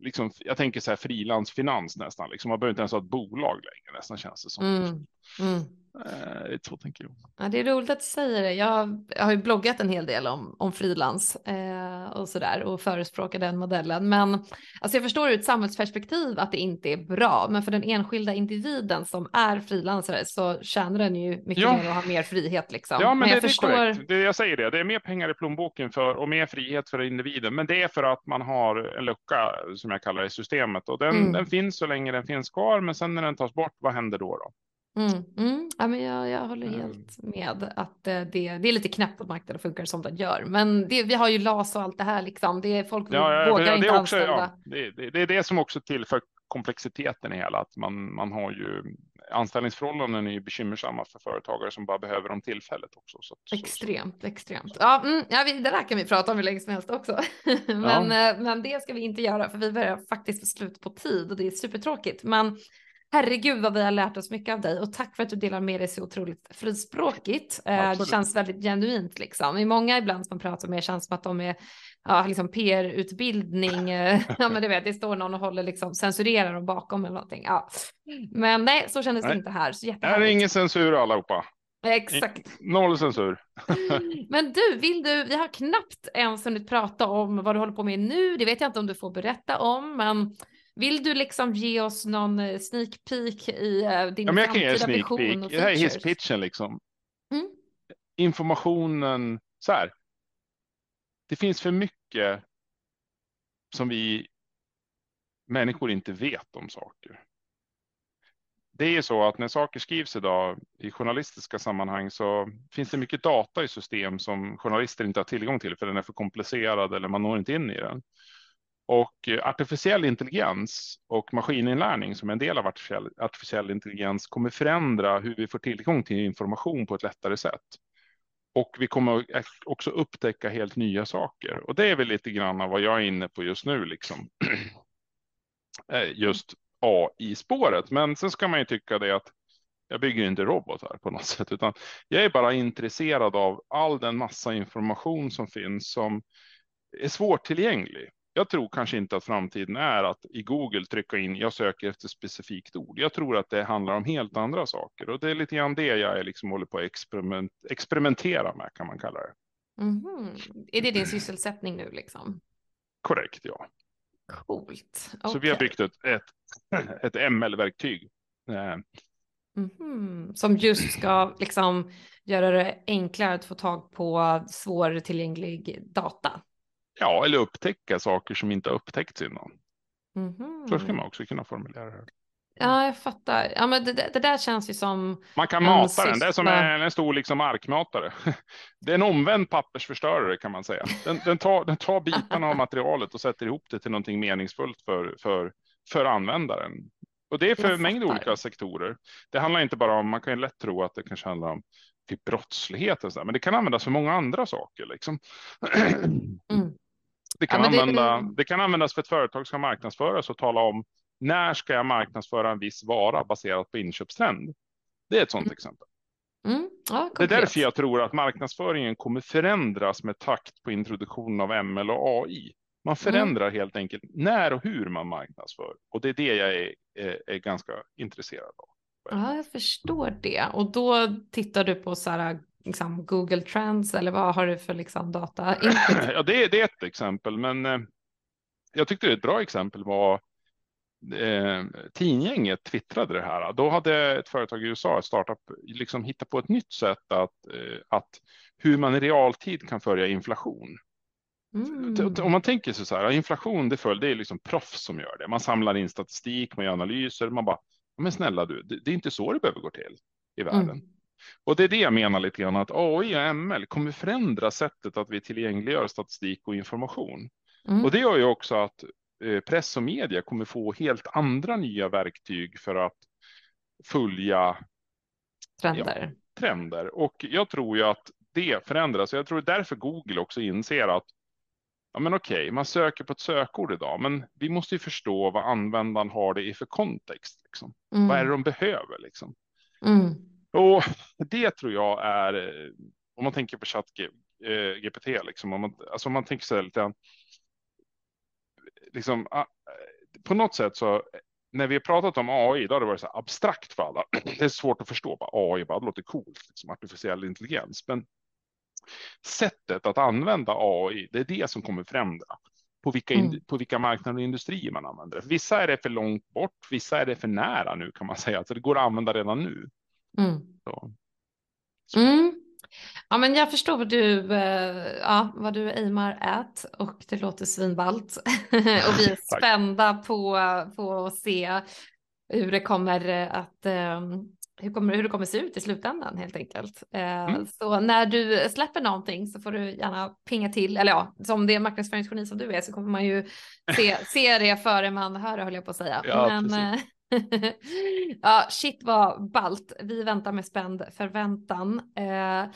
B: liksom, jag tänker så här frilansfinans nästan, liksom. man behöver inte ens ha ett bolag längre nästan känns det som. Mm. Mm. Eh, så tänker jag.
A: Ja, det är roligt att du säger det. Jag, har ju bloggat en hel del om, om frilans eh, och sådär och förespråkar den modellen. Men alltså jag förstår ur ett samhällsperspektiv att det inte är bra, men för den enskilda individen som är frilansare så tjänar den ju mycket
B: ja.
A: mer och har mer frihet liksom.
B: Ja, men, men det, jag det förstår... är korrekt. Det, jag säger det, det är mer pengar i plånboken för och mer frihet för individen, men det är för att man har en lucka som jag kallar det i systemet och den, mm. den finns så länge den finns kvar, men sen när den tas bort, vad händer då? då?
A: Mm, mm. Ja, men jag, jag håller mm. helt med att eh, det, det är lite knäppt att marknaden funkar som den gör. Men det, vi har ju LAS och allt det här liksom. Det är folk ja, ja, vågar ja, inte också, anställa. Ja,
B: det, det, det, är det som också tillför komplexiteten i hela. Att man, man har ju anställningsförhållanden är ju bekymmersamma för företagare som bara behöver dem tillfället också. Så,
A: extremt, så. extremt. Ja, mm, ja det där kan vi prata om hur länge som helst också. *laughs* men. Eh, men det ska vi inte göra för vi börjar faktiskt få slut på tid och det är supertråkigt. Men Herregud vad vi har lärt oss mycket av dig och tack för att du delar med dig så otroligt frispråkigt. Eh, det känns väldigt genuint liksom. I många ibland som man pratar med känns som att de är ja, liksom PR-utbildning. *laughs* Eh, ja, men du vet, det står någon och håller liksom censurerar dem bakom eller någonting. Ja. Men nej, så kändes det inte här. Så
B: det är ingen censur allihopa.
A: Exakt.
B: Noll censur. *laughs*
A: Men du, vill du, vi har knappt ens hunnit prata om vad du håller på med nu. Det vet jag inte om du får berätta om, men vill du liksom ge oss någon eh, sneak peek i uh, din ja, men jag kan ge sneak peek.
B: Det här är hisspitchen liksom. Mm. Informationen, så här. Det finns för mycket som vi människor inte vet om saker. Det är ju så att när saker skrivs idag i journalistiska sammanhang så finns det mycket data i system som journalister inte har tillgång till för den är för komplicerad eller man når inte in i den. Och eh, artificiell intelligens och maskininlärning som är en del av artificiell, artificiell intelligens kommer förändra hur vi får tillgång till information på ett lättare sätt. Och vi kommer också upptäcka helt nya saker. Och det är väl lite grann vad jag är inne på just nu, liksom. *clears throat* Eh, just AI-spåret. Men sen ska man ju tycka det att jag bygger inte robotar på något sätt, utan jag är bara intresserad av all den massa information som finns som är svårtillgänglig jag tror kanske inte att framtiden är att i Google trycka in jag söker efter specifikt ord. Jag tror att det handlar om helt andra saker och det är lite grann det jag liksom håller på att experiment, experimentera med kan man kalla det.
A: Mm -hmm. Är det din sysselsättning nu liksom?
B: Korrekt, ja.
A: Coolt.
B: Okay. Så vi har byggt ett, ett, *clears throat* ett ML-verktyg. Mm
A: -hmm. Som just ska liksom göra det enklare att få tag på svårtillgänglig data.
B: Ja, eller upptäcka saker som inte har upptäckts innan. Mm -hmm. Så ska man också kunna formulera det.
A: Ja, jag fattar. Ja, men det, det där känns ju som.
B: Man kan mata den. Det är som en, en stor liksom arkmatare. *laughs* Det är en omvänd pappersförstörare kan man säga. Den, den, tar, den tar bitarna av materialet och sätter ihop det till någonting meningsfullt för, för, för användaren. Och det är för en mängd olika sektorer. Det handlar inte bara om, man kan ju lätt tro att det kanske handlar om typ brottslighet och så där, men det kan användas för många andra saker. Liksom. *clears throat* Mm. Det kan, ja, använda, det... det... kan användas för ett företag ska marknadsföras och tala om när ska jag marknadsföra en viss vara baserat på inköpstrend. Det är ett sådant mm. exempel. Mm. Ja, det är därför jag tror att marknadsföringen kommer förändras med takt på introduktionen av ML och AI. Man mm. förändrar mm. helt enkelt när och hur man marknadsför och det är det jag är, är, är ganska intresserad av.
A: Ja, jag förstår det. Och då tittar du på så här, liksom Google Trends eller vad har du för liksom data? *clears throat*
B: ja, det, det är ett exempel, men eh, jag tyckte ett bra exempel var eh, Tidgänget twittrade det här. Då hade ett företag i USA, ett startup, liksom hittat på ett nytt sätt att, eh, att hur man i realtid kan följa inflation. Mm. Om man tänker sig så här, inflation det följer, det är liksom proffs som gör det. Man samlar in statistik, man gör analyser, man bara, men snälla du, det, det är inte så det behöver gå till i världen. Mm. Och det är det jag menar lite grann att AI och ML kommer förändra sättet att vi tillgängliggör statistik och information. Mm. Och det gör ju också att eh, press och media kommer få helt andra nya verktyg för att följa
A: trender.
B: Ja, trender. Och jag tror ju att det förändras. Jag tror därför Google också inser att ja, men okej, man söker på ett sökord idag, men vi måste ju förstå vad användaren har det i för kontext. Liksom. Mm. Vad är det de behöver? Liksom. Mm. Och det tror jag är, om man tänker på chatt GPT, eh, liksom, om man, alltså om man tänker sig lite liksom, ah, på något sätt så när vi har pratat om AI, då har det varit så abstrakt för alla. *clears throat* Det är svårt att förstå vad AI bara, det låter coolt, liksom artificiell intelligens. Men sättet att använda AI, det är det som kommer förändra på vilka, mm. på vilka marknader och industrier man använder det. Vissa är det för långt bort, vissa är det för nära nu kan man säga, så det går att använda redan nu. Mm. Så.
A: Så. Mm. Ja, men jag förstår vad du, eh, ja, vad du aimar at och det låter svinballt. *laughs* och vi är *laughs* spända på, på att se hur det kommer att ehm, hur, kommer, hur det kommer se ut i slutändan helt enkelt. Eh, mm. Så när du släpper någonting så får du gärna pinga till, eller ja, som det marknadsföringsgeni som du är så kommer man ju se, se det före man hör det höll jag på att säga. Ja, Men, *laughs* ja, shit vad balt. Vi väntar med spänd förväntan. Eh,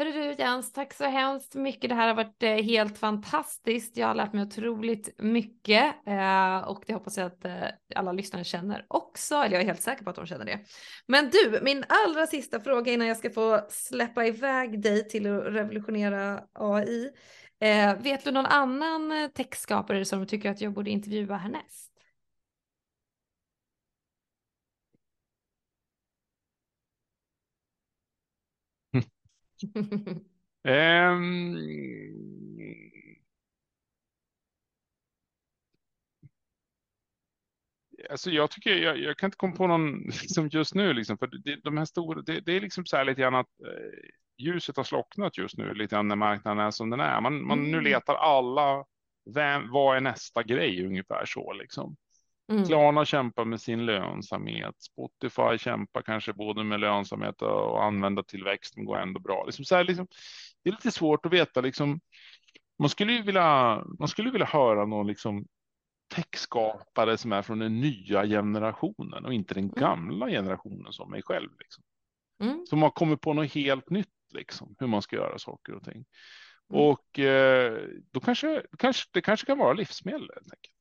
A: Hörru du Jens, tack så hemskt mycket. Det här har varit eh, helt fantastiskt. Jag har lärt mig otroligt mycket eh, och det hoppas jag att eh, alla lyssnare känner också. Eller jag är helt säker på att de känner det. Men du, min allra sista fråga innan jag ska få släppa iväg dig till att revolutionera AI. Eh, vet du någon annan eh, textskapare som du tycker att jag borde intervjua härnäst? Um, *laughs*
B: alltså jag tycker jag, jag, kan inte komma på någon *laughs* liksom just nu, liksom, för det, de här stora, det, det, är liksom så här lite grann att eh, ljuset har slocknat just nu, lite grann när marknaden är som den är. Man, man mm. nu letar alla, vem, vad är nästa grej ungefär så liksom. Mm. Klarna kämpar med sin lönsamhet. Spotify kämpar kanske både med lönsamhet och använda tillväxten går ändå bra. Liksom så här, liksom, det är lite svårt att veta. Liksom, man skulle ju vilja, man skulle vilja höra någon liksom, techskapare som är från den nya generationen och inte den mm. gamla generationen som mig själv. Liksom. Mm. Som har kommit på något helt nytt, liksom, hur man ska göra saker och ting. Mm. Och eh, då kanske, kanske det kanske kan vara livsmedel helt enkelt.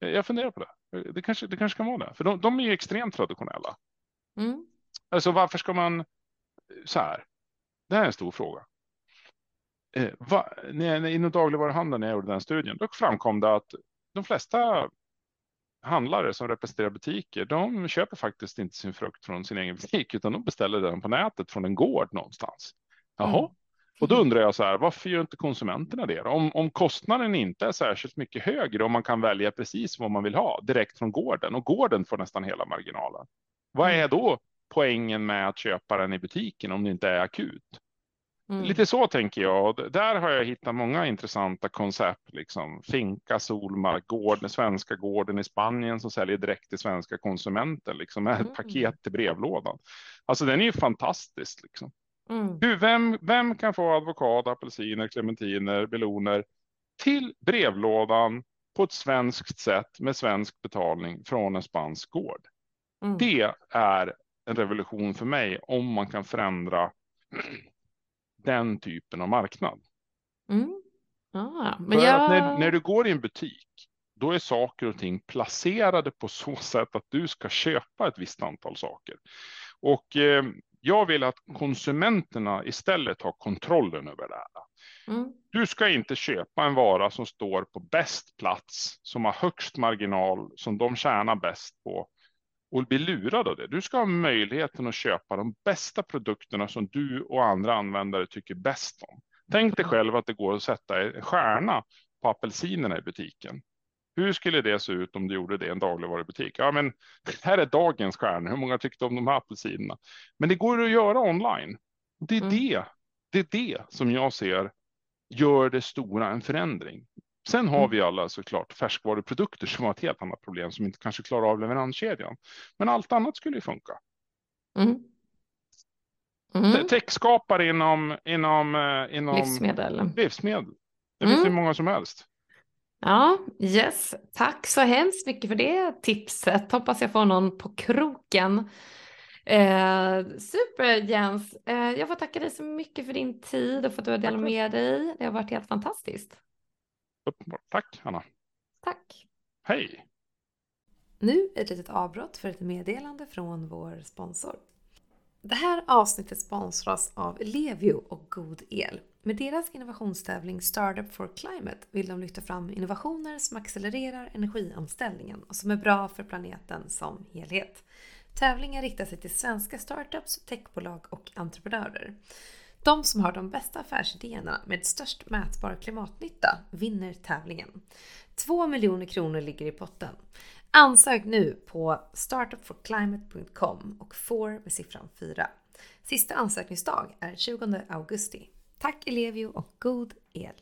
B: Jag funderar på det. Det kanske, det kanske kan vara det, för de, de är ju extremt traditionella. Mm. Alltså varför ska man så här? Det här är en stor fråga. Eh, va, när, när, inom dagligvaruhandeln när jag gjorde den studien, då framkom det att de flesta handlare som representerar butiker, de köper faktiskt inte sin frukt från sin egen butik, utan de beställer den på nätet från en gård någonstans. Jaha, mm. Och då undrar jag så här, varför gör inte konsumenterna det? Om, om kostnaden inte är särskilt mycket högre och man kan välja precis vad man vill ha direkt från gården och gården får nästan hela marginalen. Vad mm. är då poängen med att köpa den i butiken om det inte är akut? Mm. Lite så tänker jag. Där har jag hittat många intressanta koncept, liksom Finka, Solmark, gården, svenska gården i Spanien som säljer direkt till svenska konsumenter, liksom med ett mm. paket till brevlådan. Alltså den är ju fantastisk. Liksom. Mm. Hur, vem, vem kan få avokado, apelsiner, clementiner, meloner till brevlådan på ett svenskt sätt med svensk betalning från en spansk gård? Mm. Det är en revolution för mig om man kan förändra den typen av marknad.
A: Mm. Ah, men jag...
B: när, när du går i en butik, då är saker och ting placerade på så sätt att du ska köpa ett visst antal saker. Och eh, jag vill att konsumenterna istället har kontrollen över det här. Mm. Du ska inte köpa en vara som står på bäst plats, som har högst marginal, som de tjänar bäst på och bli lurad av det. Du ska ha möjligheten att köpa de bästa produkterna som du och andra användare tycker bäst om. Tänk dig själv att det går att sätta en stjärna på apelsinerna i butiken. Hur skulle det se ut om du gjorde det i en dagligvarubutik? Ja, men här är dagens stjärnor. Hur många tyckte om de här apelsinerna? Men det går att göra online. Det är mm. det. Det är det som jag ser gör det stora en förändring. Sen har mm. vi alla såklart färskvaruprodukter som har ett helt annat problem som inte kanske klarar av leveranskedjan. Men allt annat skulle ju funka. Mm. Mm. Techskapare inom, inom, eh, inom
A: livsmedel.
B: livsmedel. Det finns mm. hur många som helst.
A: Ja, yes. Tack så hemskt mycket för det tipset. Hoppas jag får någon på kroken Eh, super Jens! Eh, jag får tacka dig så mycket för din tid och för att du har delat med dig. Det har varit helt fantastiskt.
B: Tack Anna.
A: Tack.
B: Hej.
A: Nu ett litet avbrott för ett meddelande från vår sponsor. Det här avsnittet sponsras av Ellevio och God El. Med deras innovationstävling Startup for Climate vill de lyfta fram innovationer som accelererar energiomställningen och som är bra för planeten som helhet. Tävlingen riktar sig till svenska startups, techbolag och entreprenörer. De som har de bästa affärsidéerna med störst mätbar klimatnytta vinner tävlingen. 2 miljoner kronor ligger i potten. Ansök nu på startupforclimate.com och får med siffran 4. Sista ansökningsdag är 20 augusti. Tack Elevio och god el!